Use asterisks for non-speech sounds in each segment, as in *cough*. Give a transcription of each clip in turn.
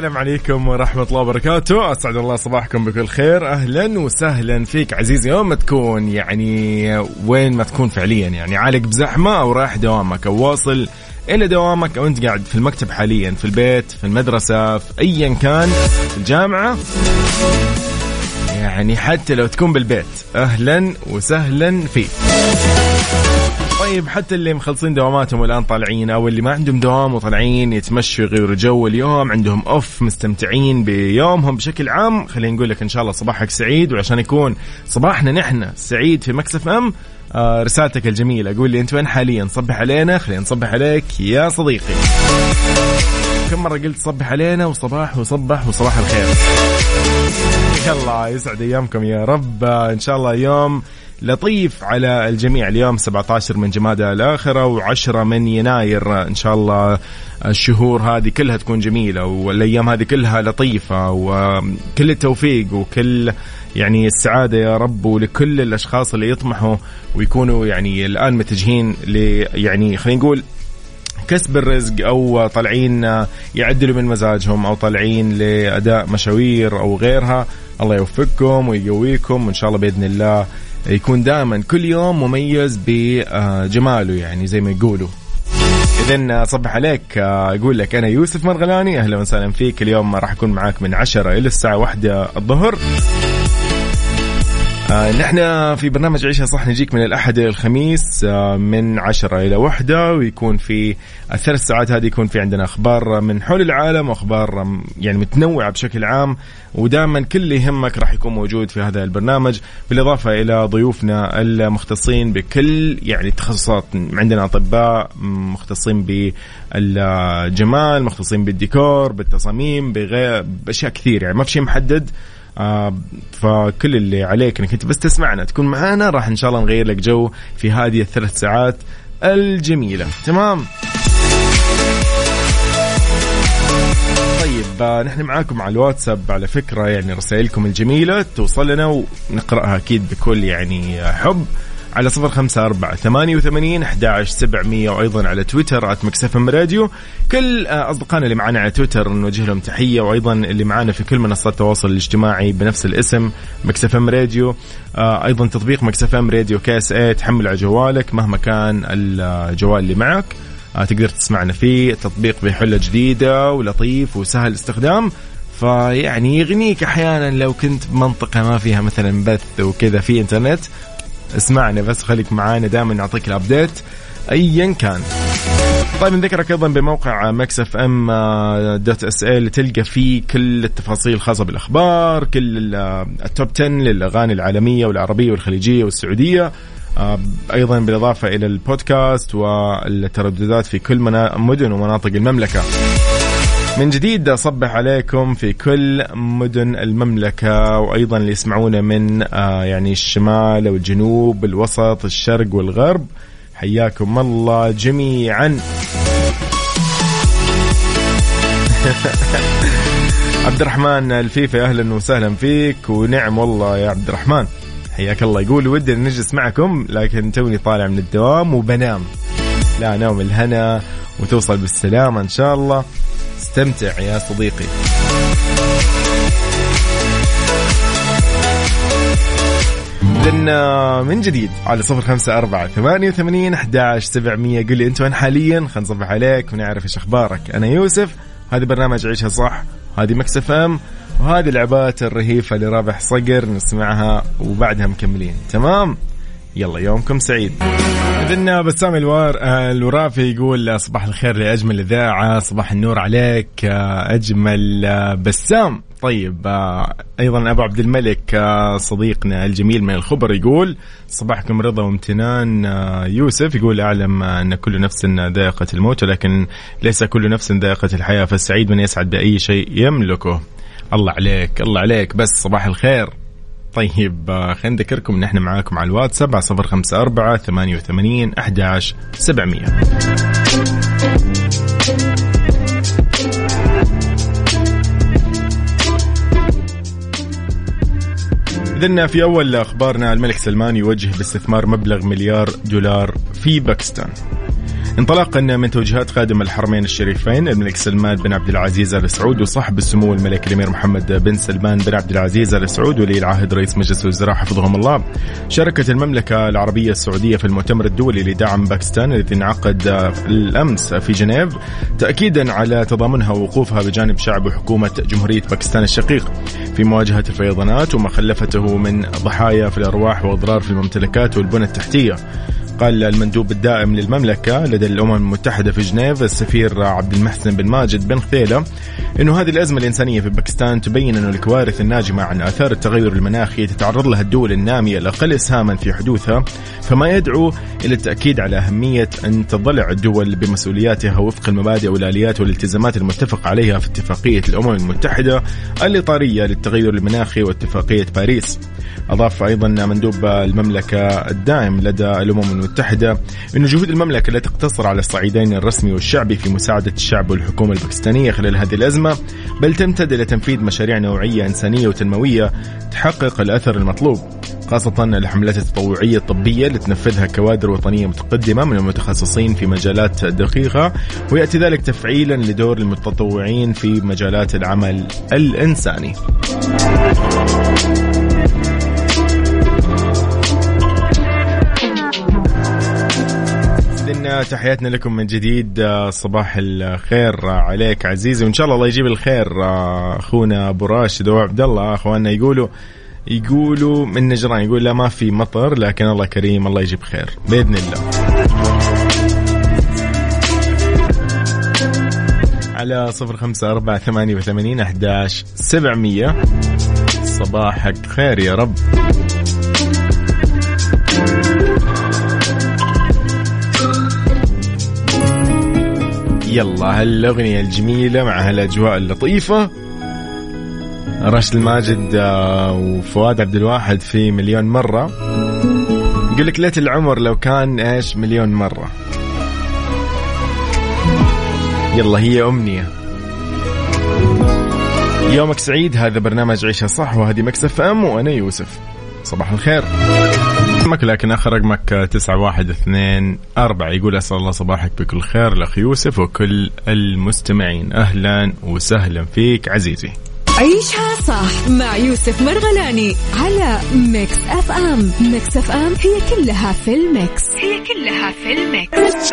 السلام عليكم ورحمة الله وبركاته. أسعد الله صباحكم بكل خير. أهلا وسهلا فيك عزيزي يوم ما تكون يعني وين ما تكون فعليا يعني. عالق بزحمة أو رايح دوامك أو واصل إلى دوامك أو أنت قاعد في المكتب حاليا في البيت في المدرسة في أيا كان في الجامعة. يعني حتى لو تكون بالبيت أهلا وسهلا فيك. طيب حتى اللي مخلصين دواماتهم والآن طالعين أو اللي ما عندهم دوام وطالعين يتمشوا يغيروا جو اليوم عندهم أوف مستمتعين بيومهم بشكل عام. خلينا نقول لك إن شاء الله صباحك سعيد وعشان يكون صباحنا نحن سعيد في مكسف إم آه رسالتك الجميلة. قول لي أنت وين حاليا؟ صبح علينا خلينا نصبح عليك يا صديقي. كم مرة قلت صبح علينا وصباح وصبح وصباح الخير؟ يلا يسعد أيامكم يا رب. إن شاء الله يوم لطيف على الجميع اليوم 17 من جمادى الآخرة و10 من يناير. إن شاء الله الشهور هذه كلها تكون جميلة والأيام هذه كلها لطيفة وكل التوفيق وكل يعني السعادة يا رب ولكل الأشخاص اللي يطمحوا ويكونوا يعني الآن متجهين يعني خلينا نقول كسب الرزق أو طالعين يعدلوا من مزاجهم أو طالعين لأداء مشاوير أو غيرها. الله يوفقكم ويقويكم وإن شاء الله بإذن الله يكون دائما كل يوم مميز بجماله يعني زي ما يقولوا. اذا صبح عليك أقول لك أنا يوسف مرغلاني أهلا وسهلا فيك. اليوم راح أكون معاك من 10 إلى الساعة 1 الظهر. آه نحن في برنامج عيشها صح نجيك من الأحد إلى الخميس آه من عشرة إلى وحدة ويكون في الثلاث ساعات هذه يكون في عندنا أخبار من حول العالم وأخبار يعني متنوعة بشكل عام ودائما كل اللي يهمك راح يكون موجود في هذا البرنامج بالإضافة إلى ضيوفنا المختصين بكل يعني التخصصات عندنا أطباء مختصين بالجمال مختصين بالديكور بالتصاميم بغير بأشياء كثير يعني ما في شيء محدد آه فكل اللي عليك إنك أنت بس تسمعنا تكون معنا راح إن شاء الله نغير لك جو في هذه الثلاث ساعات الجميلة. تمام؟ طيب آه نحن معاكم على الواتساب على فكرة يعني رسائلكم الجميلة توصل لنا ونقرأها أكيد بكل يعني حب. على صفر خمسة أربعة ثمانية وثمانين أحد سبعمية وأيضا على تويتر at Mix FM Radio. كل أصدقائنا اللي معنا على تويتر نوجه لهم تحية وأيضا اللي معنا في كل منصات التواصل الاجتماعي بنفس الاسم Mix FM Radio. آه، أيضا تطبيق Mix FM Radio KSA تحمل على جوالك مهما كان الجوال اللي معك. آه، تقدر تسمعنا فيه التطبيق بحلة جديدة ولطيف وسهل استخدام. فيعني يغنيك أحيانا لو كنت بمنطقة ما فيها مثلا بث وكذا في إنترنت. اسمعنا بس خليك معانا دائما نعطيك ال update ايا كان. طيب نذكرك أيضا بموقع Mix FM dot SA تلقى فيه كل التفاصيل الخاصه بالأخبار كل ال top 10 للأغاني العالمية والعربية والخليجية والسعودية. آه، أيضا بالإضافة إلى البودكاست والترددات في كل مدن ومناطق المملكة. من جديد أصبح عليكم في كل مدن المملكة وأيضا اللي يسمعونا من آه يعني الشمال والجنوب الوسط الشرق والغرب. حياكم الله جميعا. *laughs* عبد الرحمن الفيفي أهلا وسهلا فيك ونعم والله يا عبد الرحمن. حياك الله. يقول ودي نجلس معكم لكن توني طالع من الدوام وبنام. لا نوم الهنا وتوصل بالسلامة إن شاء الله. استمتع يا صديقي. إذن آه، من جديد على صفر خمسة أربعة ثمانية وثمانين أحداش سبعمية. قل لي أنت وين حاليا؟ خلينا نصبح عليك ونعرف إيش أخبارك. أنا يوسف هذا برنامج عيشها صح هذه مكسف إم وهذه العبات الرهيفة لرابح صقر نسمعها وبعدها مكملين. تمام؟ يلا يومكم سعيد. إذن بسام الوار الورافي يقول صباح الخير لأجمل إذاعة صباح النور عليك أجمل بسام. طيب أيضا أبو عبد الملك صديقنا الجميل من الخبر يقول صباحكم رضا وامتنان يوسف. يقول أعلم أن كل نفس ذائقة الموت ولكن ليس كل نفس ذائقة الحياة فالسعيد من يسعد بأي شيء يملكه. الله عليك الله عليك بس صباح الخير. طيب آه، خلينا نذكركم إن إحنا معاكم على الواتساب 7054 88 11 700 إذن في أول أخبارنا الملك سلمان يوجه باستثمار مبلغ مليار دولار في باكستان. انطلاقا من توجيهات خادم الحرمين الشريفين الملك سلمان بن عبد العزيز آل سعود وصاحب السمو الملك الأمير محمد بن سلمان بن عبد العزيز آل سعود ولي العهد رئيس مجلس الوزراء حفظهم الله. شاركت المملكة العربية السعودية في المؤتمر الدولي لدعم باكستان الذي انعقد الأمس في جنيف تاكيدا على تضامنها ووقوفها بجانب شعب وحكومه جمهورية باكستان الشقيق. في مواجهة الفيضانات وما خلفته من ضحايا في الأرواح وأضرار في الممتلكات والبنى التحتية. قال المندوب الدائم للمملكة لدى الأمم المتحدة في جنيف السفير عبد المحسن بن ماجد بن خثيلة أنه هذه الأزمة الإنسانية في باكستان تبين أن الكوارث الناجمة عن آثار التغير المناخي تتعرض لها الدول النامية الأقل إسهاما في حدوثها فما يدعو إلى التأكيد على أهمية أن تضلع الدول بمسؤولياتها وفق المبادئ والآليات والالتزامات المتفق عليها في اتفاقية الأمم المتحدة الإطارية للتغير المناخي واتفاقية باريس. أضاف أيضا مندوب المملكة الدائم لدى الأمم المتحدة أن جهود المملكة لا تقتصر على الصعيدين الرسمي والشعبي في مساعدة الشعب والحكومة الباكستانية خلال هذه الأزمة بل تمتد إلى تنفيذ مشاريع نوعية إنسانية وتنموية تحقق الأثر المطلوب خاصة الحملات التطوعية الطبية اللي تنفذها كوادر وطنية متقدمة من المتخصصين في مجالات دقيقة ويأتي ذلك تفعيلا لدور المتطوعين في مجالات العمل الإنساني. تحياتنا لكم من جديد صباح الخير عليك عزيزي وإن شاء الله الله يجيب الخير أخونا أبو راشد وعبد الله أخواننا يقولوا يقولوا من نجران يقول لا ما في مطر لكن الله كريم الله يجيب خير بإذن الله. على صفر خمسة أربعة ثمانية وثمانين أحداش سبعمية. صباحك خير يا رب. يلا هالأغنية الجميلة مع هالأجواء اللطيفة. راشد الماجد آه، وفؤاد عبد الواحد في مليون مرة. يقول لك ليت العمر لو كان إيش مليون مرة. يلا هي أمنية. يومك سعيد هذا برنامج عيشها صح وهذه Mix FM وأنا يوسف. صباح الخير. رقمك لكن اخر رقمك تسعة واحد اثنين أربعة. يقول أسأل الله صباحك بكل خير. الأخ يوسف وكل المستمعين. أهلا وسهلا فيك عزيزي. عيشها صح مع يوسف مرغلاني على Mix FM. Mix FM هي كلها في ال mix. هي كلها في الميكس.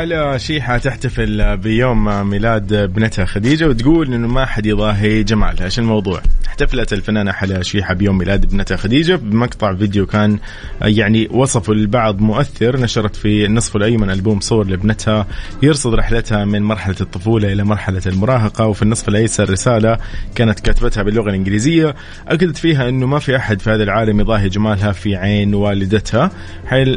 هلا شيحة تحتفل بيوم ميلاد ابنتها خديجة وتقول إنه ما حد يضاهي جمالها، إيش الموضوع؟ احتفلت الفنانة حلا شيحة بيوم ميلاد ابنتها خديجة بمقطع فيديو كان يعني وصفه البعض مؤثر نشرت في النصف الأيمن ألبوم صور لابنتها يرصد رحلتها من مرحلة الطفولة إلى مرحلة المراهقة وفي النصف الأيسر رسالة كانت كاتبتها باللغة الإنجليزية أكدت فيها أنه ما في أحد في هذا العالم يضاهي جمالها في عين والدتها.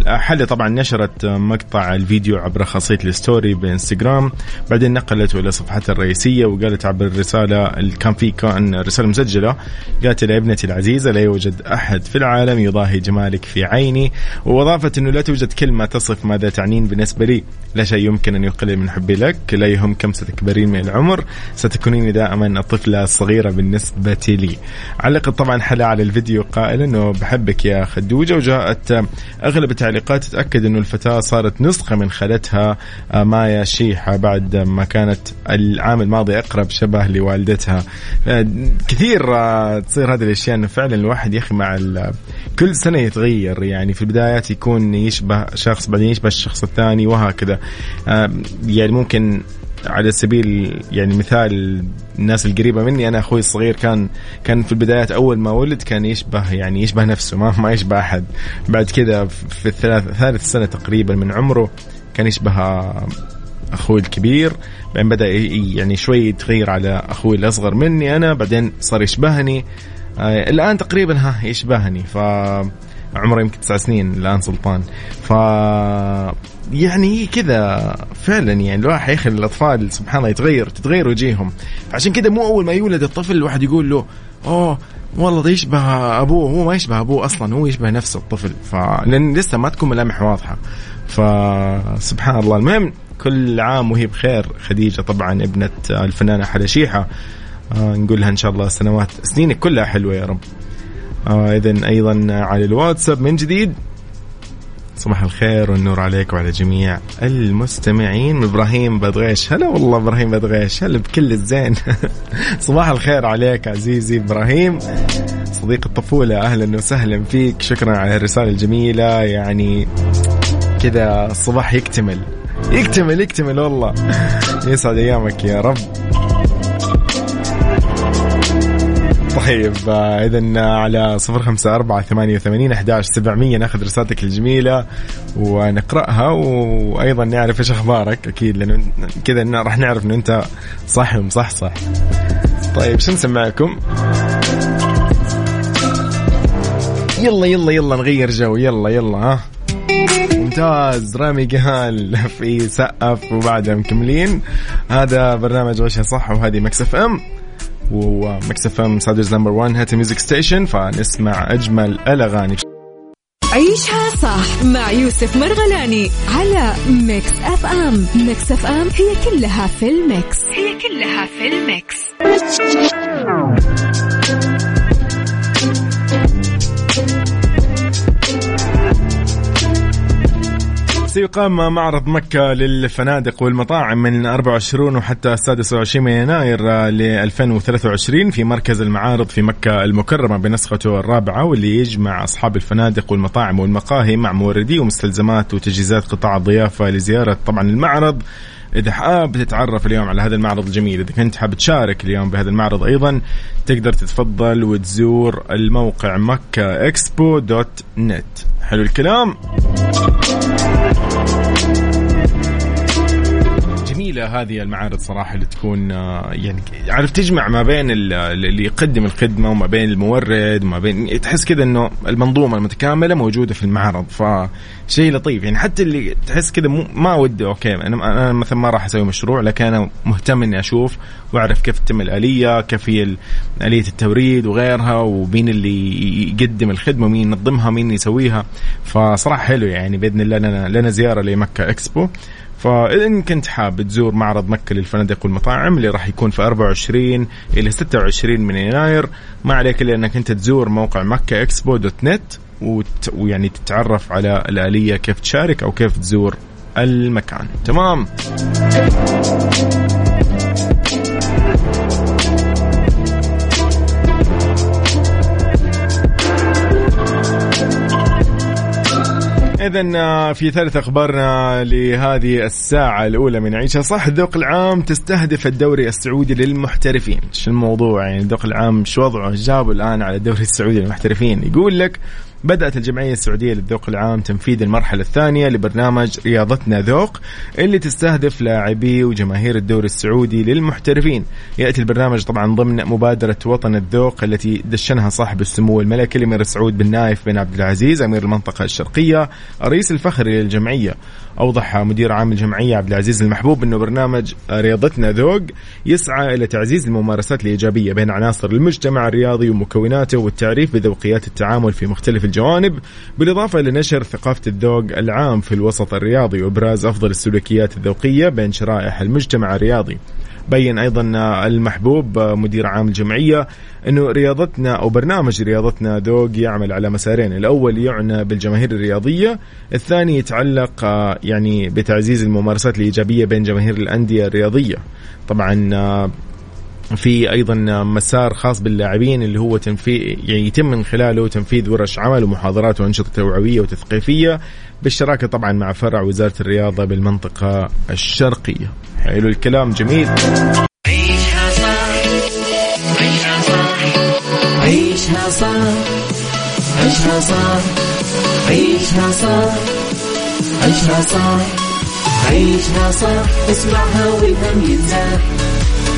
حلا طبعا نشرت مقطع الفيديو عبر خاصية ال story بانستغرام. بعدين نقلته إلى صفحتها الرئيسية وقالت عبر الرسالة كان في كان رسالة مسجلة. قالت إلى ابنتي العزيزة لا يوجد أحد في العالم يضاهي جمالك في عيني. وأضافت أنه لا توجد كلمة تصف ماذا تعنين بالنسبة لي. لا شيء يمكن أن يقلل من حبي لك لا يهم كم ستكبرين من العمر ستكونين دائما الطفلة الصغيرة بالنسبة لي. علقت طبعا حلا على الفيديو قائلا أنه بحبك يا خدوجة. وجاءت أغلب التعليقات تتأكد أنه الفتاة صارت نسخة من خالتها مايا شيحة بعد ما كانت العام الماضي أقرب شبه لوالدتها. آه، كثير آه، تصير هذه الأشياء أنه فعلا الواحد يا أخي مع كل سنة يتغير. يعني في البدايات يكون يشبه شخص بعدين يشبه الشخص الثاني وهكذا. يعني ممكن على سبيل يعني مثال الناس القريبة مني أنا أخوي الصغير كان كان في البدايات أول ما ولد كان يشبه يعني يشبه نفسه ما ما يشبه أحد. بعد كذا في الثلاث ثالث سنة تقريبا من عمره كان يشبه أخوي الكبير بعدين بدأ يعني شوي يتغير على أخوي الأصغر مني أنا بعدين صار يشبهني. آه الآن تقريبا ها يشبهني. ف عمره يمكن تسع سنين الآن سلطان. ف يعني كذا فعلا يعني الواحد يا أخي الأطفال سبحان الله يتغير تتغير وجيههم. عشان كذا مو أول ما يولد الطفل الواحد يقول له أوه والله يشبه أبوه هو ما يشبه أبوه أصلا هو يشبه نفسه الطفل. فلان لسه ما تكون ملامح واضحة. فسبحان الله. المهم كل عام وهي بخير. خديجة طبعا ابنة الفنانة حلا شيحه آه نقول لها إن شاء الله سنوات سنينك كلها حلوة يا رب. آه اذا أيضا على الواتساب من جديد. صباح الخير والنور عليك وعلى جميع المستمعين. إبراهيم بدغيش. هلا والله إبراهيم بدغيش. هلا بكل الزين. *laughs* صباح الخير عليك عزيزي إبراهيم. صديق الطفولة أهلا وسهلا فيك. شكرا على الرسالة الجميلة. يعني كذا الصباح يكتمل. يكتمل يكتمل والله. *laughs* يسعد أيامك يا رب. طيب آه، اذا على صفر خمسة أربعة ثمانية وثمانين أحداش سبعمية ناخذ رسالتك الجميلة ونقرأها وأيضا نعرف إيش أخبارك. أكيد لأنه كذا راح نعرف إنه أنت صح ومصحصح طيب شو نسمعكم؟ يلا يلا يلا نغير جو. يلا يلا ها. ممتاز. رامي قال في سقف وبعدها مكملين. هذا برنامج عيشها صح وهذه Mix FM. و Mix FM Saudi's number 1 hit music station فنسمع أجمل الأغاني. عيشها صح مع يوسف مرغلاني على Mix FM. Mix FM هي كلها في ال mix. هي كلها في ال mix. سيقام معرض مكة للفنادق والمطاعم من 24 وحتى 26 يناير ل 2023 في مركز المعارض في مكة المكرمة بنسخته الرابعة واللي يجمع أصحاب الفنادق والمطاعم والمقاهي مع موردي ومستلزمات وتجهيزات قطاع الضيافة لزيارة طبعا المعرض. إذا حاب تتعرف اليوم على هذا المعرض الجميل إذا كنت حاب تشارك اليوم بهذا المعرض أيضا تقدر تتفضل وتزور الموقع مكة إكسبو دوت نت. حلو الكلام. جميلة هذه المعارض صراحة اللي تكون آه، يعني عارف تجمع ما بين اللي يقدم الخدمة وما بين المورد وما بين تحس كذا إنه المنظومة المتكاملة موجودة في المعرض فشيء لطيف. يعني حتى اللي تحس كذا ما وده okay أنا مثلا ما راح أسوي مشروع لكن أنا مهتم إني أشوف وأعرف كيف تتم الآلية كيف هي آلية التوريد وغيرها ومين اللي يقدم الخدمة ومين ينظمها ومين يسويها. فصراحة حلو يعني بإذن الله لنا لنا زيارة لمكة إكسبو. فإن كنت حاب تزور معرض مكة للفنادق والمطاعم اللي راح يكون في 24 إلى 26 من يناير ما عليك إلا أنك أنت تزور موقع مكة إكسبو دوت نت ويعني تتعرف على الآلية كيف تشارك أو كيف تزور المكان. تمام؟ إذا آه، في ثالث أخبارنا لهذه الساعة الأولى من عيشها صح ذوق العام تستهدف الدوري السعودي للمحترفين. شو الموضوع يعني؟ ذوق العام شو وضعه؟ جابوا الآن على الدوري السعودي للمحترفين. يقول لك بدأت الجمعية السعودية للذوق العام تنفيذ المرحلة الثانية لبرنامج رياضتنا ذوق اللي تستهدف لاعبي وجماهير الدوري السعودي للمحترفين. يأتي البرنامج طبعا ضمن مبادرة وطن الذوق التي دشنها صاحب السمو الملكي الأمير سعود بن نايف بن عبد العزيز أمير المنطقة الشرقية الرئيس الفخري للجمعية. أوضح مدير عام الجمعية عبد العزيز المحبوب أنه برنامج رياضتنا ذوق يسعى إلى تعزيز الممارسات الإيجابية بين عناصر المجتمع الرياضي ومكوناته والتعريف بذوقيات التعامل في مختلف الجوانب. بالإضافة إلى نشر ثقافة الذوق العام في الوسط الرياضي وإبراز أفضل السلوكيات الذوقية بين شرائح المجتمع الرياضي. بين أيضا المحبوب مدير عام الجمعية أنه رياضتنا أو برنامج رياضتنا ذوق يعمل على مسارين. الأول يعنى بالجماهير الرياضية الثاني يتعلق يعني بتعزيز الممارسات الإيجابية بين جماهير الأندية الرياضية. طبعا في أيضا مسار خاص باللاعبين اللي هو تنفيذ يعني يتم من خلاله تنفيذ ورش عمل ومحاضرات وانشطه توعويه وتثقيفيه بالشراكه طبعا مع فرع وزاره الرياضه بالمنطقة الشرقيه. حلو الكلام جميل. عيشها صح عيشها صح عيشها صح عيشها صح عيشها صح عيشها صح عيشها صح اسمعها والهم ينزاح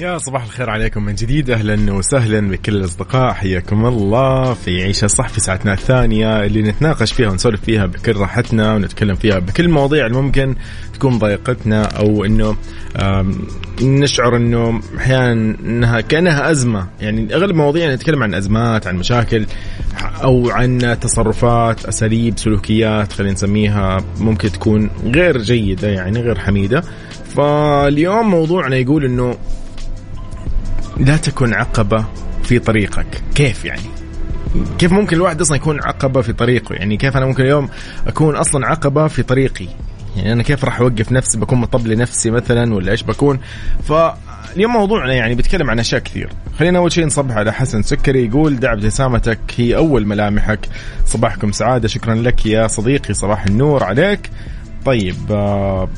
يا صباح الخير عليكم من جديد أهلا وسهلا بكل الأصدقاء. حياكم الله في عيشة صح في ساعتنا الثانية اللي نتناقش فيها ونسولف فيها بكل راحتنا ونتكلم فيها بكل المواضيع اللي ممكن تكون ضايقتنا أو إنه نشعر إنه أحيانا إنها كأنها أزمة. يعني أغلب مواضيعنا نتكلم عن أزمات عن مشاكل أو عن تصرفات أساليب سلوكيات خلينا نسميها ممكن تكون غير جيدة يعني غير حميدة. فاليوم موضوعنا يقول إنه لا تكن عقبة في طريقك. كيف يعني؟ كيف ممكن الواحد أصلا يكون عقبة في طريقه؟ يعني كيف أنا ممكن اليوم أكون أصلا عقبة في طريقي؟ يعني أنا كيف راح أوقف نفسي؟ بكون مطب لنفسي مثلا ولا إيش بكون؟ فاليوم موضوعنا يعني بيتكلم عن أشياء كثير. خلينا أول شيء نصبح على حسن سكري يقول دع ابتسامتك هي أول ملامحك. صباحكم سعادة. شكرا لك يا صديقي صباح النور عليك. طيب آه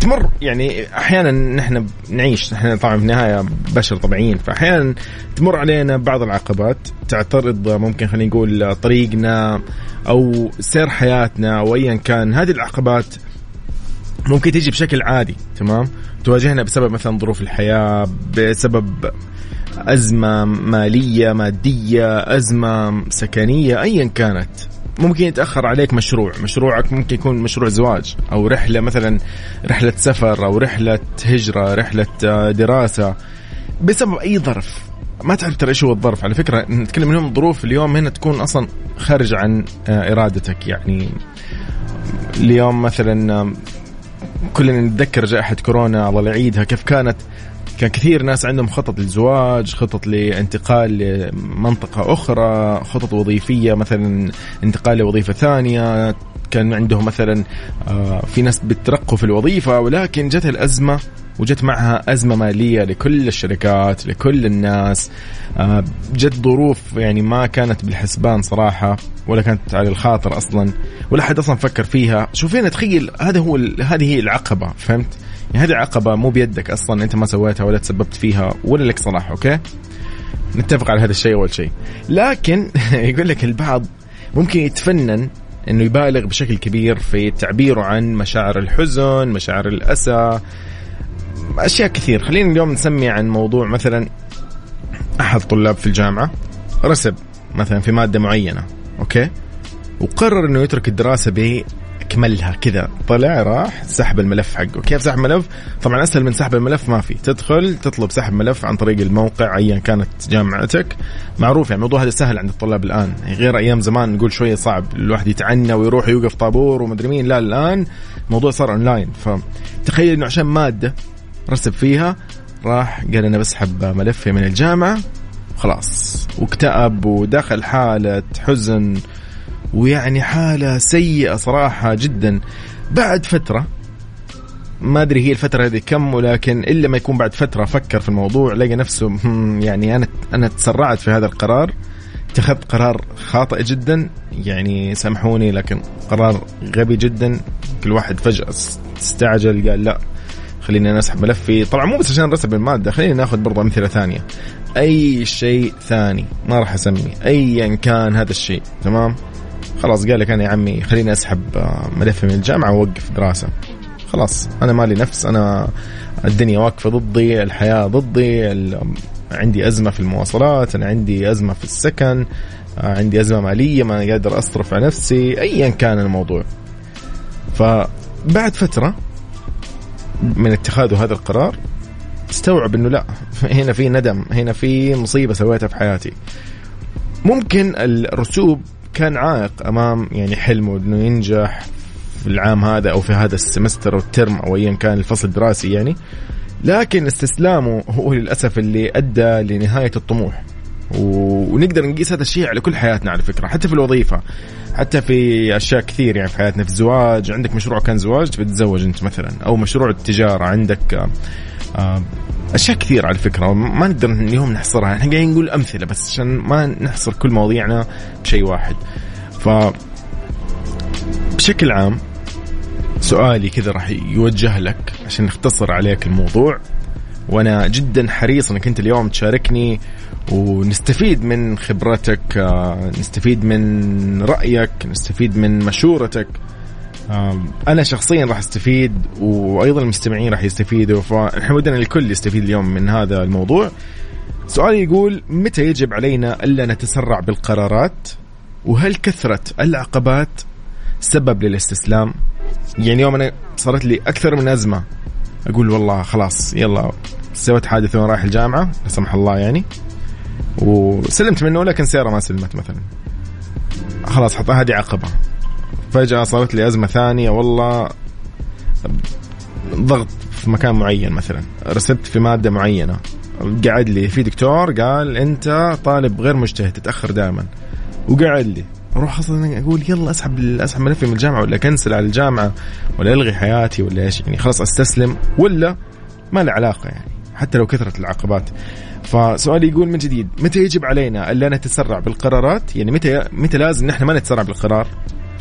تمر. يعني أحيانا نحن نعيش نحن طبعا في النهاية بشر طبيعيين فأحيانا تمر علينا بعض العقبات تعترض ممكن خلينا نقول طريقنا أو سير حياتنا أو ايا كان. هذه العقبات ممكن تيجي بشكل عادي تمام؟ تواجهنا بسبب مثلا ظروف الحياة بسبب أزمة مالية مادية أزمة سكنية ايا كانت. ممكن يتأخر عليك مشروع. مشروعك ممكن يكون مشروع زواج أو رحلة مثلا رحلة سفر أو رحلة هجرة رحلة آه، دراسة بسبب أي ظرف. ما تعرف ترى إيش هو الظرف. على فكرة نتكلم اليوم ظروف اليوم هنا تكون أصلا خارج عن آه، إرادتك. يعني اليوم مثلا كلنا نتذكر جائحة كورونا الله يعيدها كيف كانت. كان كثير ناس عندهم خطط للزواج خطط لانتقال لمنطقة أخرى خطط وظيفية مثلا انتقال لوظيفة ثانية. كان عندهم مثلا آه، في ناس بترقوا في الوظيفة ولكن جت الأزمة وجت معها أزمة مالية لكل الشركات لكل الناس. آه، جت ظروف يعني ما كانت بالحسبان صراحة ولا كانت على الخاطر أصلا ولا حد أصلا فكر فيها. شوفين تخيل هذا هو هذه هي العقبة فهمت؟ يعني هذه عقبة مو بيدك أصلا أنت ما سويتها ولا تسببت فيها ولا لك صلاح أوكي؟ نتفق على هذا الشيء أول شيء. لكن *laughs* يقول لك البعض ممكن يتفنن إنه يبالغ بشكل كبير في تعبيره عن مشاعر الحزن مشاعر الأسى أشياء كثير. خلينا اليوم نسمي عن موضوع مثلا أحد طلاب في الجامعة رسب مثلا في مادة معينة أوكي؟ وقرر إنه يترك الدراسة اكملها كذا. طلع راح سحب الملف حقه. كيف سحب ملف طبعا أسهل من سحب الملف ما في. تدخل تطلب سحب ملف عن طريق الموقع ايا كانت جامعتك. معروف يعني الموضوع هذا سهل عند الطلاب الآن. غير أيام زمان نقول شوية صعب. الواحد يتعنى ويروح يوقف طابور ومدري مين. لا الآن الموضوع صار أونلاين. فتخيل إنه عشان مادة رسب فيها راح قال أنا بسحب ملفي من الجامعة خلاص واكتئب ودخل حالة حزن ويعني حالة سيئة صراحة جدا. بعد فترة ما أدري هي الفترة هذه كم ولكن إلا ما يكون بعد فترة فكر في الموضوع لقى نفسه يعني أنا أنا تسرعت في هذا القرار اتخذت قرار خاطئ جدا. يعني سامحوني لكن قرار غبي جدا. كل واحد فجأة استعجل قال لا خليني أنا أسحب ملفي. طبعا مو بس عشان رسب المادة خلينا ناخذ برضه أمثلة ثانية. أي شيء ثاني ما راح اسمي ايا كان هذا الشيء تمام؟ خلاص قال لك أنا يا عمي خليني أسحب آه، ملفي من الجامعة وأوقف دراسة. خلاص أنا مالي نفس أنا الدنيا واقفة ضدي الحياة ضدي عندي أزمة في المواصلات أنا عندي أزمة في السكن آه، عندي أزمة مالية ما قادر أصرف على نفسي ايا كان الموضوع. فبعد فترة من اتخاذه هذا القرار استوعب إنه لا *laughs* هنا في ندم هنا في مصيبة سويتها في حياتي. ممكن الرسوب كان عائق أمام يعني حلمه إنه ينجح في العام هذا أو في هذا السمستر أو الترم أو ايا كان الفصل الدراسي يعني. لكن استسلامه هو للأسف اللي أدى لنهاية الطموح. ونقدر نقيس هذا الشيء على كل حياتنا على فكرة حتى في الوظيفة حتى في أشياء كثير يعني في حياتنا. في الزواج عندك مشروع كان زواج تبي تتزوج أنت مثلا أو مشروع التجارة عندك آه، آه، أشياء كثير على فكرة ما نقدر اليوم نحصرها. إحنا قاعدين نقول أمثلة بس عشان ما نحصر كل مواضيعنا بشيء واحد. ف بشكل عام سؤالي كذا راح يوجه لك عشان نختصر عليك الموضوع. وأنا جدا حريص إنك أنت اليوم تشاركني ونستفيد من خبرتك آه، نستفيد من رأيك نستفيد من مشورتك. أنا شخصيا راح أستفيد وأيضا المستمعين راح يستفيدوا فنحن ودنا الكل يستفيد اليوم من هذا الموضوع. سؤالي يقول متى يجب علينا ألا نتسرع بالقرارات؟ وهل كثرة العقبات سبب للاستسلام؟ يعني يوم أنا صارت لي أكثر من أزمة. أقول والله خلاص يلا سويت حادث وأنا رايح الجامعة لا سمح الله يعني. وسلمت منه لكن سيارة ما سلمت مثلا. خلاص حط هذه عقبة. فجأة صارت لي أزمة ثانية والله ضغط في مكان معين مثلا. رسبت في مادة معينة. قعد لي في دكتور قال أنت طالب غير مجتهد تتأخر دائما. وقعد لي. أروح أصلا أقول يلا أسحب أسحب ملفي من الجامعة ولا كنسل على الجامعة ولا ألغي حياتي ولا إيش. يعني خلاص أستسلم. ولا ما له علاقة يعني حتى لو كثرت العقبات. فسؤالي يقول من جديد متى يجب علينا ألا نتسرع بالقرارات؟ يعني متى متى لازم نحن ما نتسرع بالقرار؟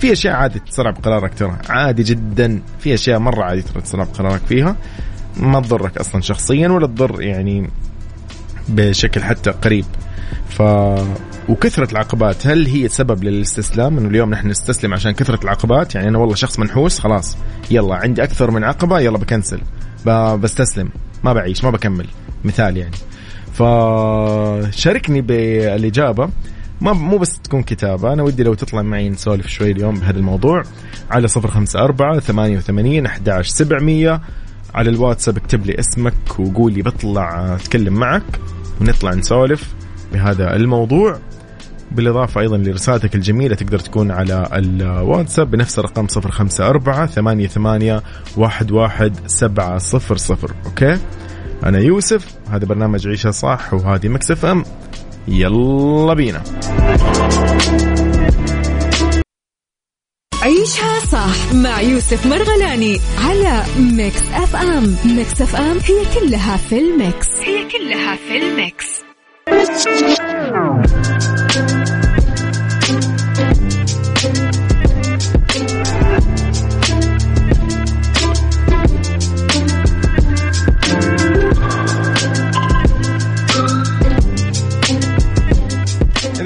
في أشياء عادي تتسرع بقرارك ترى. عادي جدا. في أشياء مرة عادي ترى تتسرع بقرارك فيها. ما تضرك أصلا شخصيا ولا تضر يعني بشكل حتى قريب. ف وكثرة العقبات هل هي سبب للاستسلام؟ إنه اليوم نحن نستسلم عشان كثرة العقبات؟ يعني أنا والله شخص منحوس خلاص. يلا عندي أكثر من عقبة يلا بكنسل. بستسلم. ما بعيش ما بكمل. مثال يعني. فشاركني بالإجابة. ما مو بس تكون كتابة. أنا ودي لو تطلع معي نسولف شوي اليوم بهذا الموضوع على صفر خمسة أربعة ثمانية وثمانين أحداش سبعمية. على الواتساب اكتب لي اسمك وقول لي بطلع أتكلم معك ونطلع نسولف بهذا الموضوع. بالإضافة أيضا لرسالتك الجميلة تقدر تكون على الواتساب بنفس الرقم صفر خمسة أربعة ثمانية ثمانية واحد واحد سبعة صفر صفر. okay؟ أنا يوسف هذا برنامج عيشها صح وهذه Mix FM. يلا بينا. عيشها صح مع يوسف مرغلاني على Mix FM. Mix FM هي كلها في ال mix. هي كلها في ال mix.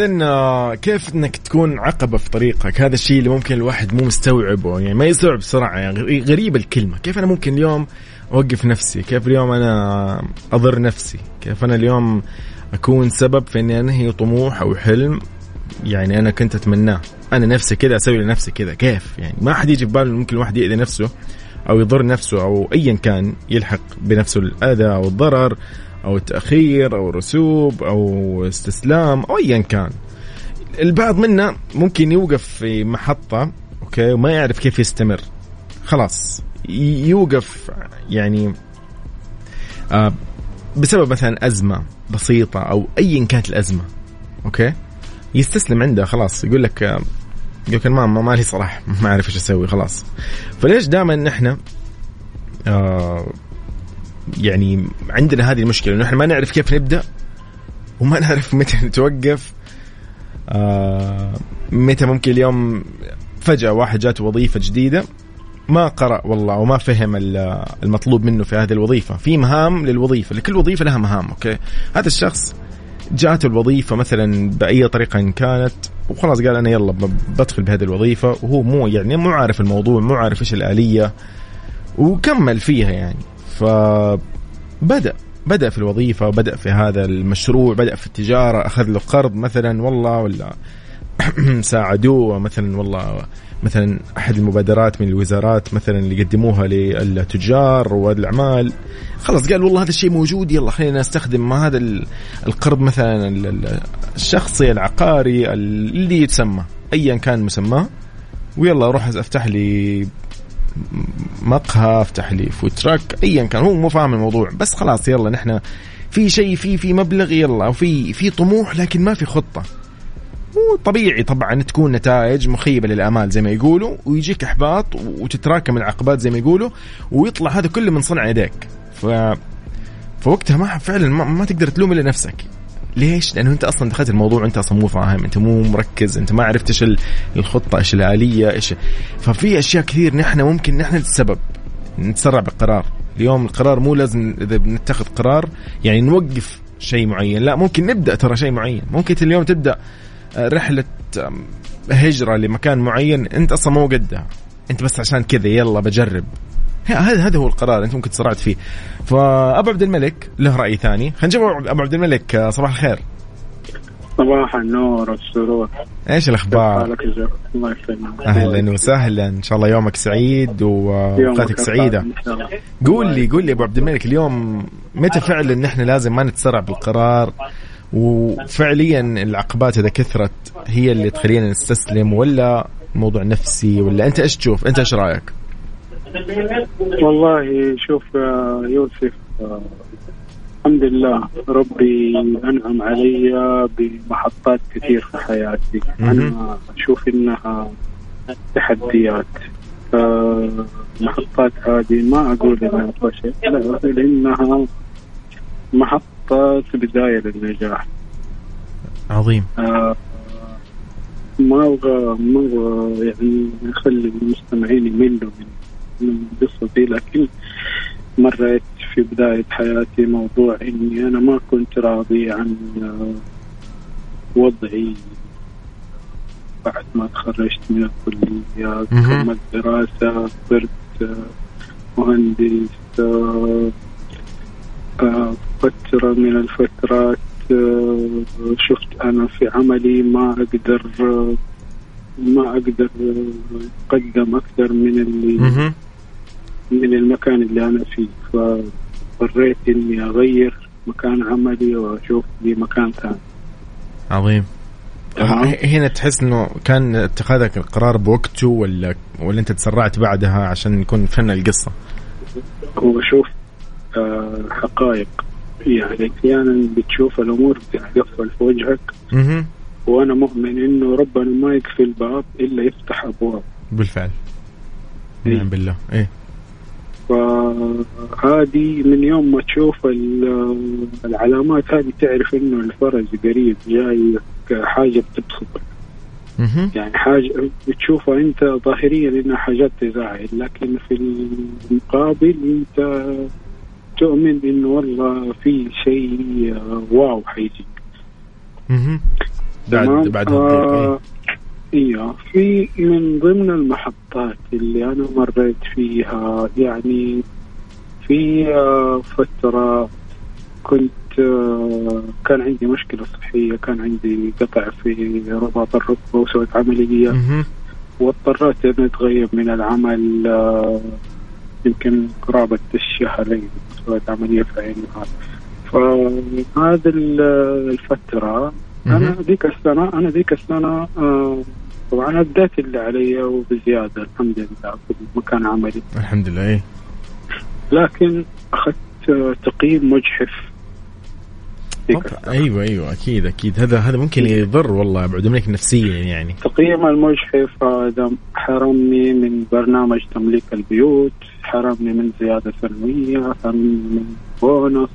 اذا آه، كيف إنك تكون عقبة في طريقك؟ هذا الشيء اللي ممكن الواحد مو مستوعبه يعني ما يستوعب بسرعة يعني غريب الكلمة. كيف أنا ممكن اليوم أوقف نفسي؟ كيف اليوم أنا أضر نفسي؟ كيف أنا اليوم أكون سبب في إني أنهي طموح أو حلم يعني أنا كنت أتمناه؟ أنا نفسي كذا أسوي لنفسي كذا. كيف يعني؟ ما حد يجي في باله ممكن الواحد يأذي نفسه أو يضر نفسه أو ايا كان يلحق بنفسه الأذى أو الضرر أو التاخير أو رسوب أو استسلام أو ايا كان. البعض منا ممكن يوقف في محطة okay وما يعرف كيف يستمر. خلاص يوقف يعني آه بسبب مثلا أزمة بسيطة أو ايا كانت الأزمة okay؟ يستسلم عنده خلاص يقول لك آه، يقول لك ما ما لي صراحة *laughs* ما أعرف إيش أسوي خلاص. فليش دائما نحن آه يعني عندنا هذه المشكلة إنه إحنا ما نعرف كيف نبدأ وما *laughs* نعرف متى نتوقف. آه متى ممكن اليوم فجأة واحد جاته وظيفة جديدة ما قرأ والله وما فهم المطلوب منه في هذه الوظيفة. في مهام للوظيفة لكل وظيفة لها مهام أوكي؟ هذا الشخص جاءته الوظيفة مثلا بأي طريقة إن كانت وخلاص قال أنا يلا بدخل بهذه الوظيفة وهو مو يعني مو عارف الموضوع مو عارف إيش الآلية وكمل فيها يعني. فبدأ بدأ في الوظيفة بدأ في هذا المشروع بدأ في التجارة أخذ له قرض مثلا والله ولا *clears throat* ساعدوه مثلا والله مثلا أحد المبادرات من الوزارات مثلا اللي يقدموها للتجار رواد الاعمال خلاص قال والله هذا الشيء موجود يلا خلينا نستخدم هذا القرض مثلا الشخصي العقاري اللي يتسمى ايا كان مسماه. ويلا أروح أفتح لي مقهى افتح لي food truck ايا كان هو مو فاهم الموضوع بس خلاص يلا نحن في شيء في في مبلغ يلا وفي في طموح لكن ما في خطة. وطبيعي طبعا تكون نتائج مخيبة للآمال زي ما يقولوا ويجيك إحباط وتتراكم العقبات زي ما يقولوا ويطلع هذا كله من صنع يديك. ف فوقتها ما فعلا ما, ما تقدر تلوم إلا نفسك. ليش؟ لأنه أنت أصلا دخلت الموضوع انت أصلا مو فاهم، أنت مو مركز، أنت ما عرفت إيش الخطة، إيش الآلية، إيش ففي أشياء كثير نحن ممكن نحن السبب نتسرع بالقرار، اليوم القرار مو لازم إذا بنتخذ قرار يعني نوقف شيء معين، لا ممكن نبدأ ترى شيء معين، ممكن اليوم تبدأ رحلة هجرة لمكان معين. أنت أصلا مو قدها. أنت بس عشان كذا يلا بجرب. هذا هذا هو القرار انت ممكن تسرعت فيه. فأبو عبد الملك له رأي ثاني. خلينا نشوف أبو عبد الملك صباح الخير. صباح النور والسرور. إيش الأخبار؟ الله أهلا وسهلا. إن شاء الله يومك سعيد وأوقاتك سعيدة. قول لي قول لي أبو عبد الملك اليوم متى فعلا ان إحنا لازم ما نتسرع بالقرار؟ وفعليا العقبات إذا كثرت هي اللي تخلينا نستسلم ولا موضوع نفسي ولا أنت إيش تشوف؟ أنت إيش رأيك؟ والله شوف يوسف الحمد لله ربي أنعم علي بمحطات كثير في حياتي. أنا أشوف إنها تحديات. المحطات هذه ما أقول إنها فشل لا لانها محطة خطة بداية للنجاح. عظيم. آه ما أبغى ما أبغى يعني أخلي المستمعين يملوا من من القصة دي لكن مريت في بداية حياتي موضوع إني أنا ما كنت راضي عن وضعي. بعد ما تخرجت من الكلية كملت دراسة صرت مهندس فترة من الفترات آه، شفت أنا في عملي ما أقدر ما أقدر أقدم أكثر من اللي من المكان اللي أنا فيه. فاضطريت إني أغير مكان عملي وأشوف لي مكان ثاني. عظيم. هنا تحس إنه كان اتخاذك القرار بوقته ولا ولا أنت تسرعت بعدها عشان يكون فن القصة؟ هو شوف آه حقائق. يعني أحيانا بتشوف الأمور بتتقفل في وجهك. وأنا مؤمن إنه ربنا ما يقفل باب إلا يفتح أبواب. بالفعل. إيه؟ نعم بالله. إيه. فهذه من يوم ما تشوف العلامات هذه تعرف إنه الفرج قريب جاي حاجة بتبسطك يعني حاجة بتشوفها أنت ظاهريا إنها حاجات تزعل لكن في المقابل أنت تؤمن إنه والله في شيء واو حيجي. أها بعد بعد آه أيوه في من ضمن المحطات اللي أنا مريت فيها يعني في آه، فترة كنت آه، كان عندي مشكلة صحية كان عندي قطع في رباط الركبة وسويت عملية. واضطريت إني أتغيب من العمل آه، يمكن قرابه الشهرين سويت عملية في عيني. فهذه الفترة. أنا ذيك السنة أنا ذيك السنة طبعا أديت اللي علي وبزيادة الحمد لله في مكان عملي. الحمد لله. إيه لكن أخذت تقييم مجحف. أيوه أيوه أكيد أكيد. هذا هذا ممكن يضر والله بعد منك نفسيا يعني. تقييم المجحف هذا حرمني من برنامج تمليك البيوت حرمني من زيادة سنوية حرمني من بونص.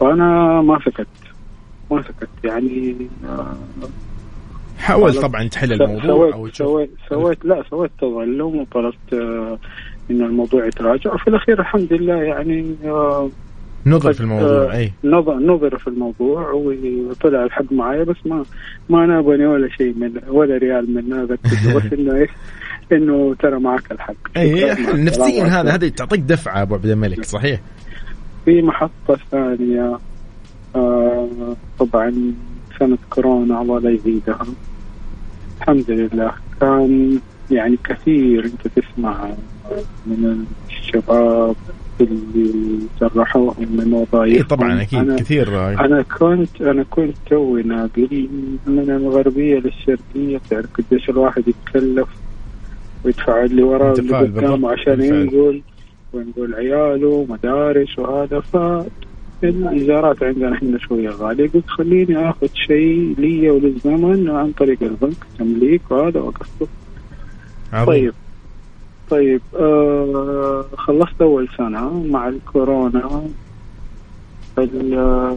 فأنا ما سكت ما سكت يعني حاول طبعا تحل الموضوع سويت أو سويت, سويت لا سويت تظلم وطلبت آه، إن الموضوع يتراجع. وفي الأخير الحمد لله يعني آه، نظر في الموضوع آه، أي. نظر نظر في الموضوع وطلع الحق معايا بس ما ما نابني ولا شيء من ولا ريال من هذا *laughs* بس إنه إيش؟ إنه ترى معك الحق. أي مع نفسيا. هذا. هذا تعطيك دفعة أبو عبد الملك صحيح؟ في محطة ثانية آه طبعا سنة كورونا الله لا يزيدها. الحمد لله. كان يعني كثير أنت تسمع من الشباب اللي جرحوهم من وظائف اي طبعا أكيد أنا كثير. أنا كنت أنا كنت توي ناقل من الغربية للشرقية تعرف قديش الواحد يتكلف ويدفع اللي وراه اللي قدامه عشان. ينقل وينقل عياله مدارس وهذا. ف الايجارات عندنا إحنا شوية غالية. قلت خليني آخذ شيء لي وللزمن عن طريق البنك تمليك وهذا واقسط عظيم. طيب. طيب آه خلصت أول سنة مع الكورونا. ال-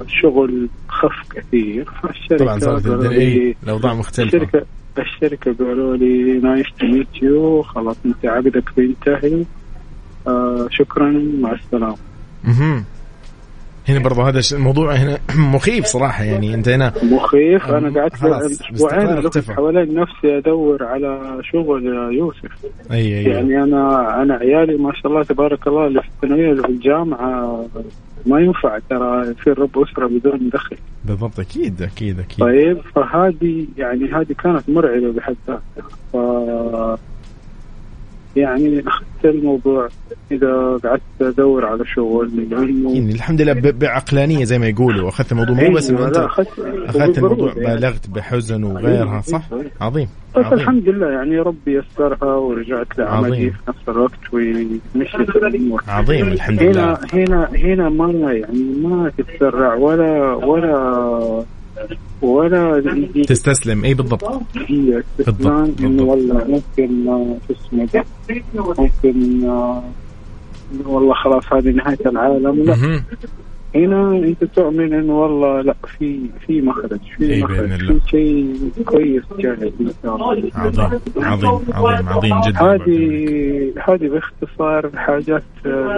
الشغل خف كثير. فالشركة طبعا صارت إيه، الأوضاع مختلفة. الشركة الشركة قالوا لي nice to meet you خلاص أنت عقدك بينتهي. آه شكرا مع السلامة. هنا برضه هذا الموضوع هنا *clears throat* مخيف صراحة يعني. أنت هنا مخيف. أنا قعدت أسبوعين. حوالين نفسي أدور على شغل يا يوسف. أي أي. يعني أنا أنا عيالي ما شاء الله تبارك الله اللي في الثانوية اللي في الجامعة ما ينفع ترى يصير رب أسرة بدون دخل. بالضبط أكيد أكيد أكيد. طيب فهذه يعني هذه كانت مرعبة بحد ذاتها. يعني اخذت الموضوع إذا قعدت أدور على شغل لأنه يعني الحمد لله بعقلانية زي ما يقولوا أخذت الموضوع مو بس انه انت اخذت الموضوع يعني. بالغت بحزن وغيرها صح أيوة. عظيم بس عظيم الحمد لله يعني ربي يسرها ورجعت لعملي. في نفس الوقت ومشيت الأمور عظيم الحمد لله هنا هنا هنا ما يعني ما تتسرع ولا ولا ولا تستسلم اي بالضبط هي استسلام بالضبط، انه. والله ممكن آه، شو اسمه ممكن آه، إنه والله خلاص هذه نهاية العالم لا. هنا أنت تؤمن انه والله لا في في مخرج في إيه، مخرج. في شيء كويس الله عظيم عظيم عظيم عظيم جدا هذه هذه باختصار حاجات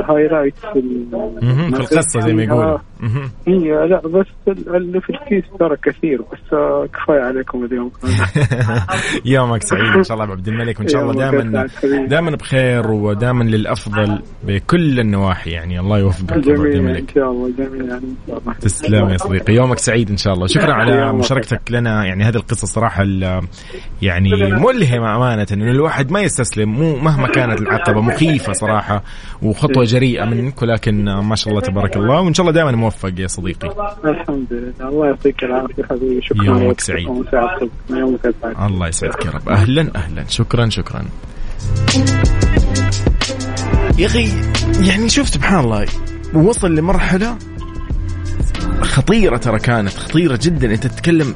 هايلايت في ال- مهم. في القصة زي ما يقولوا مهم. هي لا بس ال- اللي في الكيس ترى كثير بس آه، كفاية عليكم اليوم. *laughs* يومك سعيد إن شاء الله عبد الملك وإن شاء الله دائما. دائما بخير ودائما للأفضل بكل النواحي يعني الله يوفقك عبد جميل إن الملك. شاء الله جميل يعني إن شاء الله. *laughs* تسلم يا صديقي يومك سعيد إن شاء الله. شكرا على مشاركتك لنا يعني هذه القصة صراحة يعني ملهمة أمانة انه الواحد ما يستسلم مو مهما كانت العقبة مخيفة صراحة وخطوة جريئة منك ولكن ما شاء الله تبارك الله وإن شاء الله دائما موفق. يا صديقي. الحمد لله. الله يعطيك العافية حبيبي. شكرا يومك. سعيد. يومك الله يسعدك يا رب. أهلا أهلا. شكرا شكرا. يا أخي يعني شوف سبحان الله وصل لمرحلة خطيرة ترى كانت. خطيرة جدا. أنت تتكلم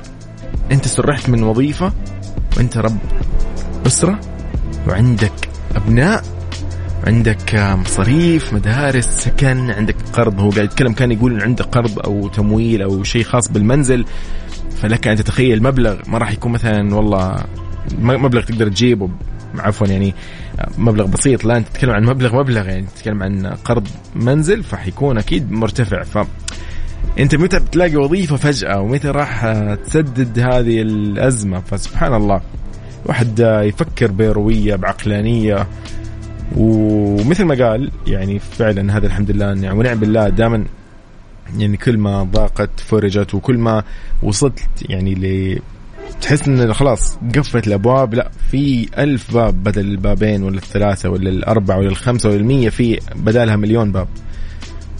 أنت سرحت من وظيفة وأنت رب أسرة وعندك أبناء. عندك مصاريف مدارس سكن عندك قرض هو قاعد يتكلم كان يقول إن عنده قرض أو تمويل أو شيء خاص بالمنزل فلك أن تتخيل مبلغ ما راح يكون مثلا والله مبلغ تقدر تجيبه عفوا يعني مبلغ بسيط لا أنت تتكلم عن مبلغ مبلغ يعني تتكلم عن قرض منزل فحيكون أكيد مرتفع. ف أنت متى بتلاقي وظيفة فجأة ومتى راح تسدد هذه الأزمة؟ فسبحان الله واحد يفكر بروية بعقلانية ومثل ما قال يعني فعلا هذا الحمد لله يعني ونعم بالله دائما يعني كل ما ضاقت فرجت وكل ما وصلت يعني ل تحس إن خلاص قفت الأبواب. لا في ألف باب بدل البابين ولا الثلاثة ولا الأربعة ولا الخمسة ولا المية في بدالها مليون باب.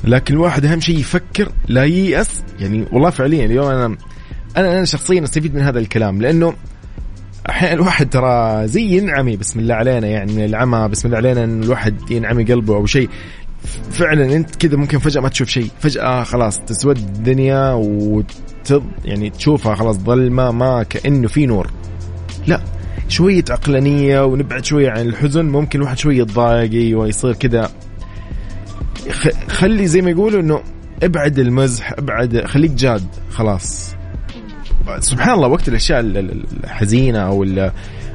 لكن الواحد أهم شيء يفكر لا ييأس. يعني والله فعليا اليوم أنا أنا أنا شخصيا أستفيد من هذا الكلام لأنه أحيانا الواحد ترى زي ينعمي بسم الله علينا يعني من العمى بسم الله علينا إن الواحد ينعمي قلبه أو شيء. فعلا أنت كذا ممكن فجأة ما تشوف شيء. فجأة خلاص تسود الدنيا وت يعني تشوفها خلاص ظلمة ما كأنه في نور. لا شوية عقلانية ونبعد شوية عن الحزن ممكن الواحد شوية يتضايق ويصير كذا. خ- خلي زي ما يقولوا إنه ابعد المزح ابعد خليك جاد خلاص. سبحان الله وقت الأشياء الحزينة أو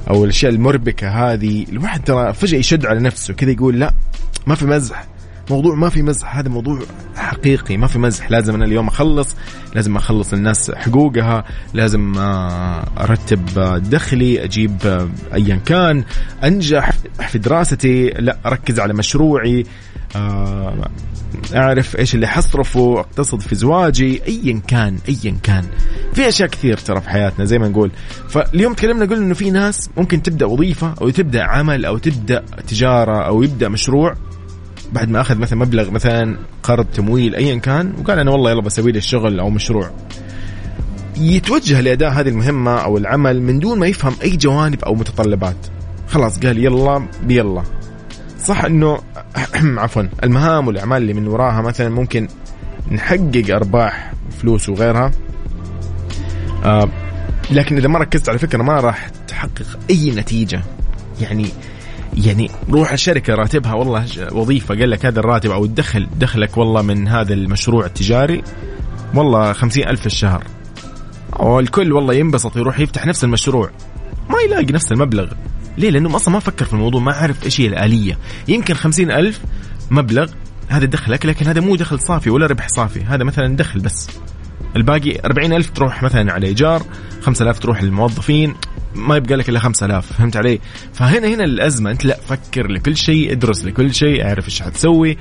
أو الأشياء المربكة هذه الواحد ترى فجأة يشد على نفسه كذا يقول لا ما في مزح. موضوع ما في مزح هذا موضوع حقيقي ما في مزح. لازم أنا اليوم أخلص لازم أخلص الناس حقوقها لازم آه، أرتب دخلي أجيب آه، ايا كان أنجح في دراستي لا أركز على مشروعي. آه، أعرف إيش اللي حصرفه أقتصد في زواجي ايا كان ايا كان. في أشياء كثير ترى في حياتنا زي ما نقول. فاليوم تكلمنا قلنا إنه في ناس ممكن تبدأ وظيفة أو تبدأ عمل أو تبدأ تجارة أو يبدأ مشروع. بعد ما أخذ مثلا مبلغ مثلا قرض تمويل ايا كان وقال أنا والله يلا بسوي لي الشغل أو مشروع. يتوجه لأداء هذه المهمة أو العمل من دون ما يفهم أي جوانب أو متطلبات. خلاص قال يلا بيلا. صح إنه *clears throat* عفوا المهام والأعمال اللي من وراها مثلا ممكن نحقق أرباح فلوس وغيرها. آه لكن إذا ما ركزت على فكرة ما راح تحقق أي نتيجة. يعني يعني روح الشركة راتبها والله وظيفة قال لك هذا الراتب أو الدخل دخلك والله من هذا المشروع التجاري والله خمسين ألف في الشهر. والكل والله ينبسط يروح يفتح نفس المشروع. ما يلاقي نفس المبلغ. ليه؟ لأنه أصلا ما فكر في الموضوع ما عرف إيش هي الآلية. يمكن خمسين ألف مبلغ هذا دخلك لكن هذا مو دخل صافي ولا ربح صافي هذا مثلا دخل بس. الباقي أربعين ألف تروح مثلا على إيجار خمسة آلاف تروح للموظفين ما يبقى لك إلا 5000 فهمت علي؟ فهنا هنا الأزمة أنت لا فكر لكل شيء ادرس لكل شيء اعرف إيش حتسوي